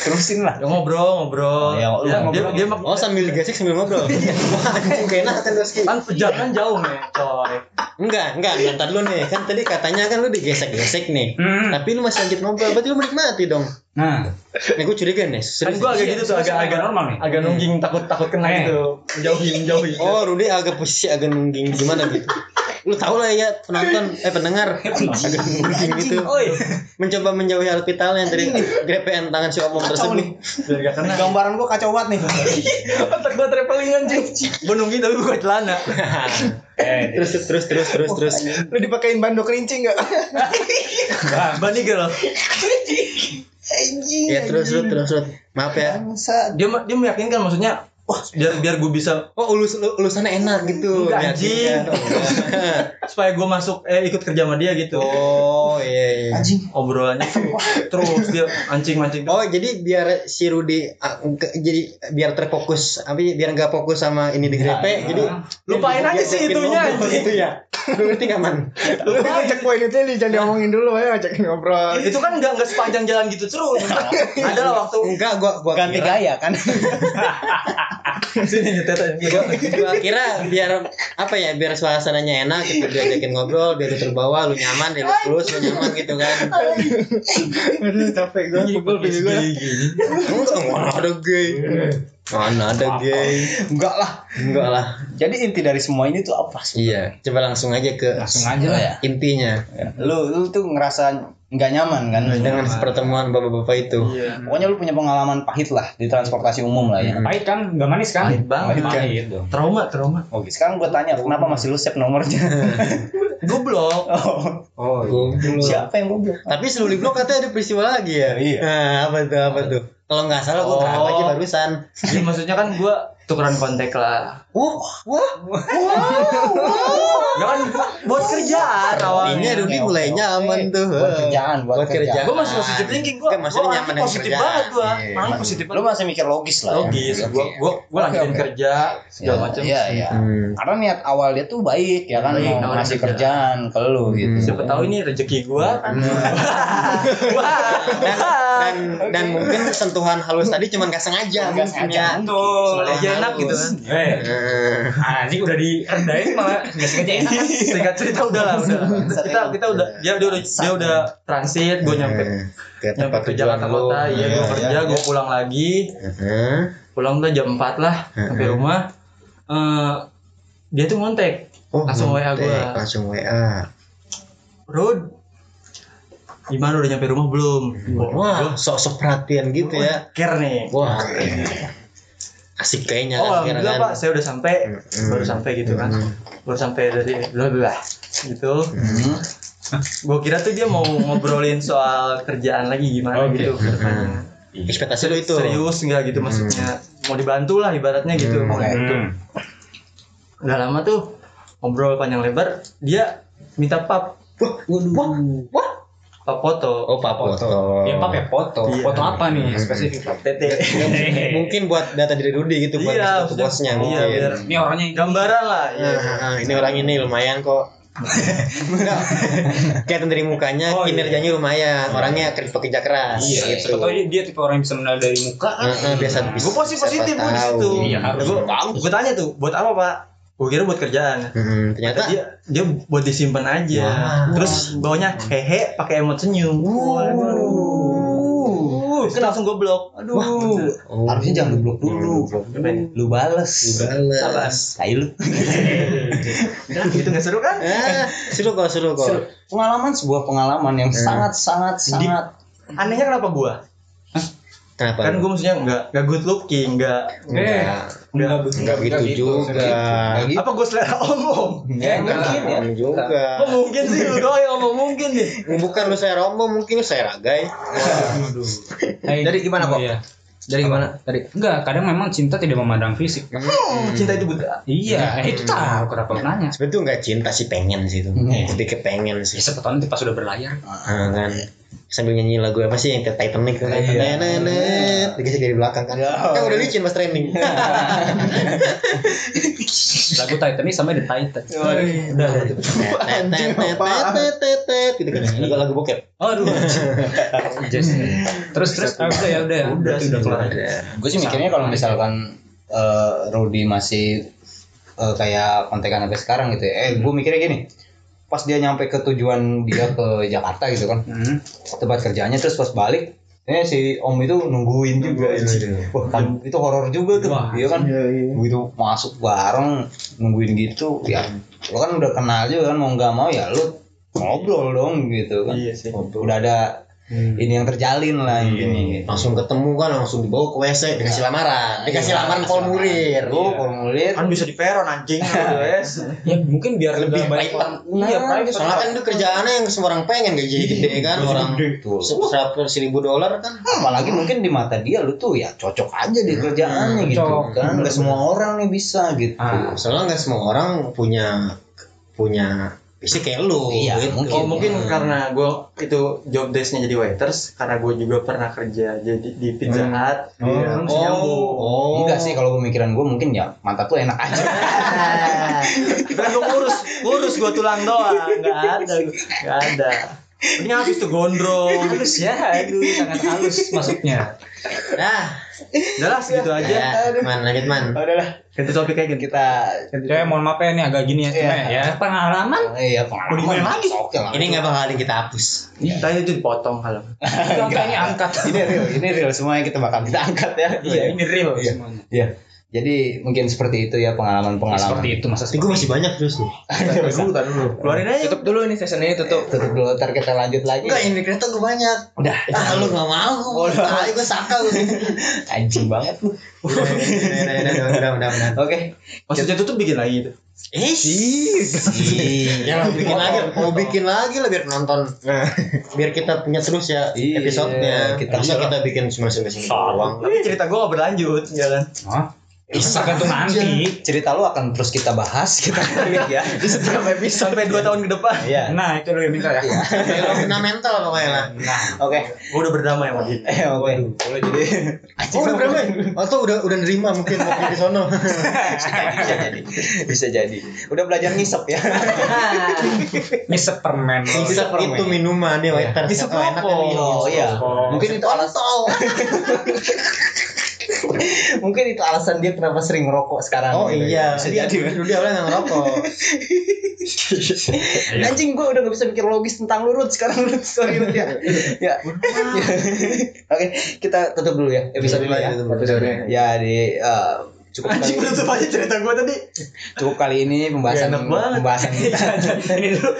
Terusin lah. Ya, ngobrol ngobrol Oh, ya, lu dia, ngobrol. dia, dia Oh sambil gesek sambil ngobrol. Wah, <laughs> anjing kayak enak kan kan jangan jauh nih coy Enggak, enggak, bentar dulu nih. Kan tadi katanya kan lu digesek-gesek nih. Hmm. Tapi lu masih lanjut ngobrol, berarti lu menikmati dong. Nah, Nih gue curiga nih. kan Serius. gue agak gitu tuh agak agak normal nih. agak nungging takut takut kena Eh. gitu menjauhi menjauhi Oh, Rudy agak posisi agak nungging gimana gitu. Lu tau lah ya penonton eh pendengar agak gitu. Mencoba menjauhi alat vital yang tadi grepean tangan si omong tersebut. biar gak kena. Gambaran gua kacau banget nih. <laughs> Otak gue traveling anjing. Gue nungging tapi buka celana. <laughs> Eh, terus terus terus terus terus. Lu dipakein bando kerincing enggak? <laughs> Bani girl. Ya terus terus terus terus. Maaf ya. Dia dia meyakinkan maksudnya wah biar biar gue bisa Oh, ulus ulusannya enak gitu. Anjing. Meyakinkan. Oh, <laughs> supaya gue masuk eh ikut kerja sama dia gitu. Oh, iya iya. Obrolannya tuh terus dia mancing. Oh jadi biar si Rudy ah, jadi biar terfokus tapi biar nggak fokus sama ini di grepe jadi Lupain aja sih itunya, anjing. itu ya lu ngerti nggak man Lu cek poin itu nih jangan diomongin dulu ya cek ngobrol itu kan nggak nggak sepanjang jalan gitu terus. <laughs> Ada lah waktu enggak gua gua Ganti gaya kan. <laughs> gua, gua kira biar apa ya biar suasananya enak gitu diajakin ngobrol biar lu terbawa lu nyaman dia lu tulus lu nyaman gitu kan. Aduh capek gue pukul bini gue enggak mana ada gay? Mana ada gay? Enggak lah. enggak lah. Jadi inti dari semua ini tuh apa? Sih? iya coba langsung aja ke langsung aja lah ya. intinya. Lu lu tuh ngerasa nggak nyaman kan dengan pertemuan bapak-bapak itu Iya. Pokoknya lu punya pengalaman pahit lah di transportasi umum lah ya. Pahit kan, nggak manis kan? Pahit banget. Pahit dong. Trauma, trauma. Oke, sekarang gue tanya kenapa masih lu save nomornya? <laughs> Goblok. <laughs> oh, Oh, Goblok. siapa yang goblok? Tapi sebelum di blog katanya ada peristiwa lagi ya? Iya. Nah, apa tuh, apa tuh? Kalau nggak salah gue Oh. aja barusan. Jadi maksudnya kan gua tukeran kontak lah. Wah, wah, Ya kan buat kerjaan ini awalnya. Rudy oke, mulai oke. nyaman tuh. Buat kerjaan, buat Buat kerjaan. Gua masih positif thinking gua. Kan maksudnya gua nyaman dengan positif kerjaan. banget gua. Iya. Malah positif Lu banget. masih mikir logis lah Logis. ya. Oke. gua gua Oke, lanjutin kerja segala Ya, macam. Iya, iya. Hmm. Karena niat awal dia tuh baik ya kan mau ngasih kerjaan. kerjaan ke lu gitu. Hmm. Siapa tahu ini rezeki gua kan. <laughs> Wah. Dan, dan, dan mungkin sentuhan halus tadi cuma nggak sengaja. Mungkin sengaja. ya. Tuh. Soalnya aja enak gitu kan. Eh, Eh, anjing udah direndahin malah nggak sengaja enak kan? Singkat cerita udah lah, udah. Kita kita udah dia dia udah dia udah transit, gua nyampe eh, ke nyampe tempat ke Jakarta lu. Kota, iya gua Iya, kerja, iya, gua pulang lagi. Heeh. Pulang tuh jam 4 lah sampai rumah. Eh dia tuh ngontek. Oh, Langsung WA gua. Langsung WA. Rod gimana udah nyampe rumah belum? Wah, sok-sok perhatian gitu ya. Care nih. Wah, asik kayaknya Oh, kan, alhamdulillah kan. Pak, saya udah sampai. Mm-mm. Baru sampai gitu kan. Baru sampai dari bla bla gitu. Hmm. Gue kira tuh dia mau ngobrolin soal kerjaan lagi gimana Oke. gitu ke depannya. Ekspektasi lu itu. Serius nggak gitu maksudnya? Mau dibantu lah ibaratnya gitu. Hmm, Mau dibantu. Hmm. Udah lama tuh ngobrol panjang lebar, dia minta pap, Wah, wah, wah. Pap foto. Oh, Pak Foto. Ya pakai foto. Iya. Foto apa nih spesifik? Tete. mungkin buat data diri Rudy gitu buat Iya, bosnya iya, mungkin. biar Ini orangnya yang gambaran lah. Ah, Ya. ah, ah, ini orang ini lumayan kok. Enggak. <laughs> Kelihatan dari mukanya Oh, iya. kinerjanya lumayan. Orangnya kerja pekerja keras Iya, gitu. Atau dia tipe orang yang bisa menilai dari muka Ah, ah, biasa Gue positif positif gue di situ. Iya, harus. Gue tanya tuh, buat apa pak? Gue kira buat kerjaan. Hmm, ternyata dia dia buat disimpan aja. Wah. Terus bawahnya hehe pakai emot senyum. Waduh. Itu langsung gue blok. Aduh. oh, Harusnya jangan lu blok dulu. Lu bales. balas. Tai lu. <laughs> Gitu nggak seru kan? Ah, seru kok, seru kok. Seru. Pengalaman sebuah pengalaman yang Hmm. sangat sangat sangat Anehnya kenapa gue? Kenapa? Kan gue maksudnya nggak nggak good looking, nggak enggak nggak enggak gitu juga. Nggak gitu. apa gue selera omong? Ya, mungkin ya. Enggak juga. Oh mungkin sih lu doang yang ngomong mungkin nih. Bukan lu saya rombong, mungkin lu saya ragai. Dari gimana, kok? Iya. dari gimana dari Enggak, kadang memang cinta tidak memandang fisik. Hmm, cinta itu buta. Iya, eh, itu tahu kenapa lu nanya. Sebenarnya enggak cinta sih pengen sih itu. Hmm. Lebih ke pengen sih. Ya, nanti pas sudah berlayar. Ah, kan. Sambil nyanyi lagu apa sih yang ke Titanic kan Iya. Nenet, dikasih dari belakang kan Ya. kan udah licin pas training <laughs> Lagu Titanic sama The Titan. udah tet, tet, gitu kan lagu lagu bokep Aduh. Just. Terus terus ah, udah ya udah. Udah udah kelar. gue sih mikirnya kalau misalkan eh, Rudy masih eh, kayak kontekan sampai sekarang gitu ya. eh gue mikirnya gini pas dia nyampe ke tujuan dia ke <laughs> Jakarta gitu kan. Hmm. tempat kerjanya terus pas balik eh si om itu nungguin juga Wah, kan, itu horor juga tuh Wah, iya kan? begitu masuk bareng nungguin gitu ya lo kan udah kenal juga kan mau nggak mau ya lo ngobrol dong gitu kan. Iya sih. udah ada ini yang terjalin lah ini langsung ketemu kan langsung dibawa ke WC dikasih lamaran. Dikasih lamaran formulir Gue formulir Kan bisa di peron anjing guys. Ya mungkin biar lebih banyak private. orang. Iya, private. soalnya kan itu kerjaannya yang semua orang pengen gaji gede kan orang Tuh. seratus ribu dolar kan. Apalagi mungkin di mata dia lu tuh ya cocok aja di kerjaannya gitu cocok. kan. Nggak semua orang nih bisa gitu. Ah. soalnya nggak semua orang punya punya visi kayak lu Iya, gitu. mungkin. Oh mungkin karena gue itu job desknya jadi waiters karena gue juga pernah kerja jadi di Pizza Hut. Iya. Kan bisa nyambung. oh enggak sih kalau pemikiran gue mungkin ya mantap tuh enak aja <laughs> Kan gue ngurus, ngurus gue tulang doang, nggak ada, nggak ada. Ini habis tuh gondrong. halus ya, aduh sangat halus masuknya. nah Udah lah segitu aja. ya man lanjut man udahlah Ganti topik aja ganti. kita Saya mohon maaf ya ini agak gini ya, cuma Iya. ya pengalaman. iya pengalaman di mana lagi? lah ini nggak bakalan kita hapus Tadi itu dipotong kalau. <laughs> Enggak ini angkat. ini real ini real semuanya kita bakal kita angkat ya Iya, ini real Iya. semuanya. Iya. Jadi mungkin seperti itu ya pengalaman pengalaman Seperti itu masa tapi gue masih banyak terus nih dulu, dulu. Keluarin aja. Tutup dulu ini session ini tutup. tutup dulu ntar kita lanjut lagi enggak ini kereta gue banyak udah ah lu nggak mau gue ah, gue saka lu anjing banget lu udah udah udah oke Maksudnya tutup bikin lagi itu. eh sih ya mau bikin lagi mau bikin lagi lah biar penonton biar kita punya terus ya Iya, episodenya kita- kita kita bikin cuma sampai sini doang Tapi cerita gue gak berlanjut, ya kan? Hah? Tergantung nanti. cerita lu akan terus kita bahas kita kulik ya. <laughs> Di setiap episode. Sampai 2 tahun ke depan. iya. Nah, itu lo yang minta ya. <laughs> fenomena mental pokoknya lah. Oke. Gue udah berdamai sama dia. eh oke. Boleh jadi. <laughs> Oh udah berapa atau udah udah nerima mungkin waktu di sono. Bisa jadi bisa jadi udah belajar ngisep ya. Ngisep permen. Ngisep itu minuman nih waiter Ngisep Oh, enak rokok. nih. oh iya. Mungkin itu alasan <laughs> mungkin itu alasan dia kenapa sering merokok sekarang. Oh gitu. iya, bisa dia jadi. dulu dia awalnya ngerokok. <laughs> <laughs> anjing gue udah gak bisa mikir logis tentang lurut sekarang lurut. Sorry Lut, ya. Ya. Oke kita tutup dulu ya episode ini ya. ya di eh, cukup kali Anjing aja cerita gue tadi. cukup kali ini pembahasan Gak enak banget. pembahasan kita. ini dulu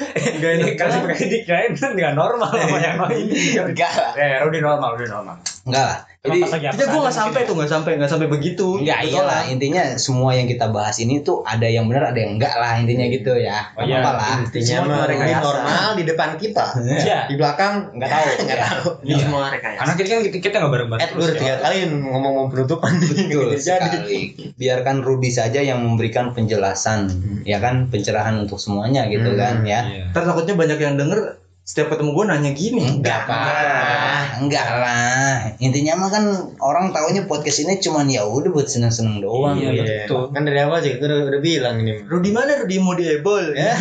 Gak enak ini kasih pakai kan nggak normal sama yang lain enggak lah eh udah normal udah normal enggak lah jadi Tidak gue saja gak sampai tuh, gak sampai, gak sampai begitu. Enggak iyalah intinya semua yang kita bahas ini tuh ada yang benar ada yang enggak lah intinya gitu ya. Oh, Nggak iya. apa lah. Intinya Semua mereka ini biasa. normal di depan kita. Iya. Di belakang Enggak tahu. <laughs> Nggak Ya. tahu. Ini semua rekayasa. karena kita kan kita, kita nggak bareng bareng Eh, lu udah tiga kali ngomong-ngomong penutupan Betul Gitu jadi. sekali. Biarkan Rudy saja yang memberikan penjelasan, ya kan, pencerahan untuk semuanya gitu Hmm, kan ya. Iya. Ntar takutnya banyak yang denger setiap ketemu gue nanya gini. Enggak apa, enggak lah. Intinya mah kan orang taunya podcast ini cuman ya udah buat seneng-seneng doang. Iya, gitu. betul. Kan dari awal sih kita udah, udah bilang ini. Rudy mana Rudy mau diebol? <laughs> Ya.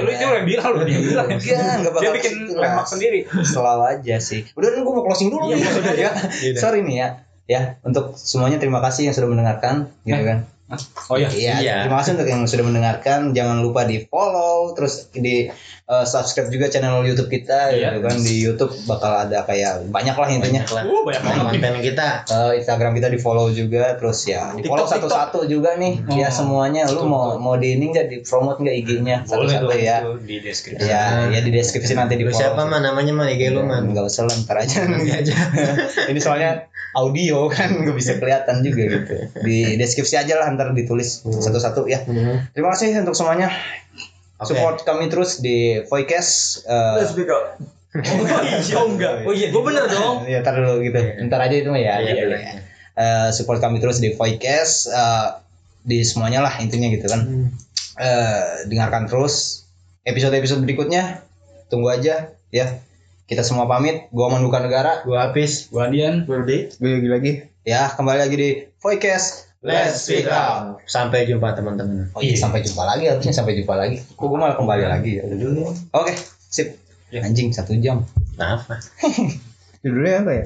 Lu itu yang bilang lu dia bilang Enggak, enggak bakal dia bikin gitu lah. lemak sendiri Selalu aja sih. Udah gue mau closing dulu Iya, udah, ya. <laughs> Sorry nih ya. Ya, untuk semuanya terima kasih yang sudah mendengarkan gitu kan. oh iya Iya, Iya. terima kasih untuk yang sudah mendengarkan. Jangan lupa di follow, terus di uh, subscribe juga channel YouTube kita, Iya. gitu kan. Di YouTube bakal ada kayak banyak lah intinya. Banyak lah. uh banyak banget nih. Konten kita. Uh, Instagram kita di follow juga, terus ya di follow TikTok, satu-satu juga nih. Oh. Ya semuanya. Lu mau mau di ini nggak di promote nggak IG-nya satu-satu ya. di deskripsi Ya, ya di deskripsi nanti di follow. siapa mah namanya mah IG lu mah. Enggak usah lah, ntar aja. <laughs> <laughs> Ini soalnya audio kan nggak bisa kelihatan juga gitu. Di deskripsi aja lah ntar ditulis satu-satu ya. Hmm. Terima kasih untuk semuanya. Oke. Support kami terus di Voicast. eh, Let's speak up. <laughs> <laughs> Oh enggak. oh iya Gue bener dong. ya ntar dulu gitu. Ntar aja itu mah ya. Iya, iya. ya. Eh, support kami terus di Voicast. eh, di semuanya lah intinya gitu kan. Hmm. Eh, dengarkan terus episode-episode berikutnya. Tunggu aja ya. kita semua pamit gua Manduka Negara Gua habis. Gua Dian. Gue lagi lagi. ya kembali lagi di Voicast Let's speak up. Sampai jumpa teman-teman. oh iya sampai jumpa lagi harusnya sampai jumpa lagi kok gua malah kembali lagi ya udah dulu oke sip anjing satu jam Apa? Judulnya <laughs> apa ya?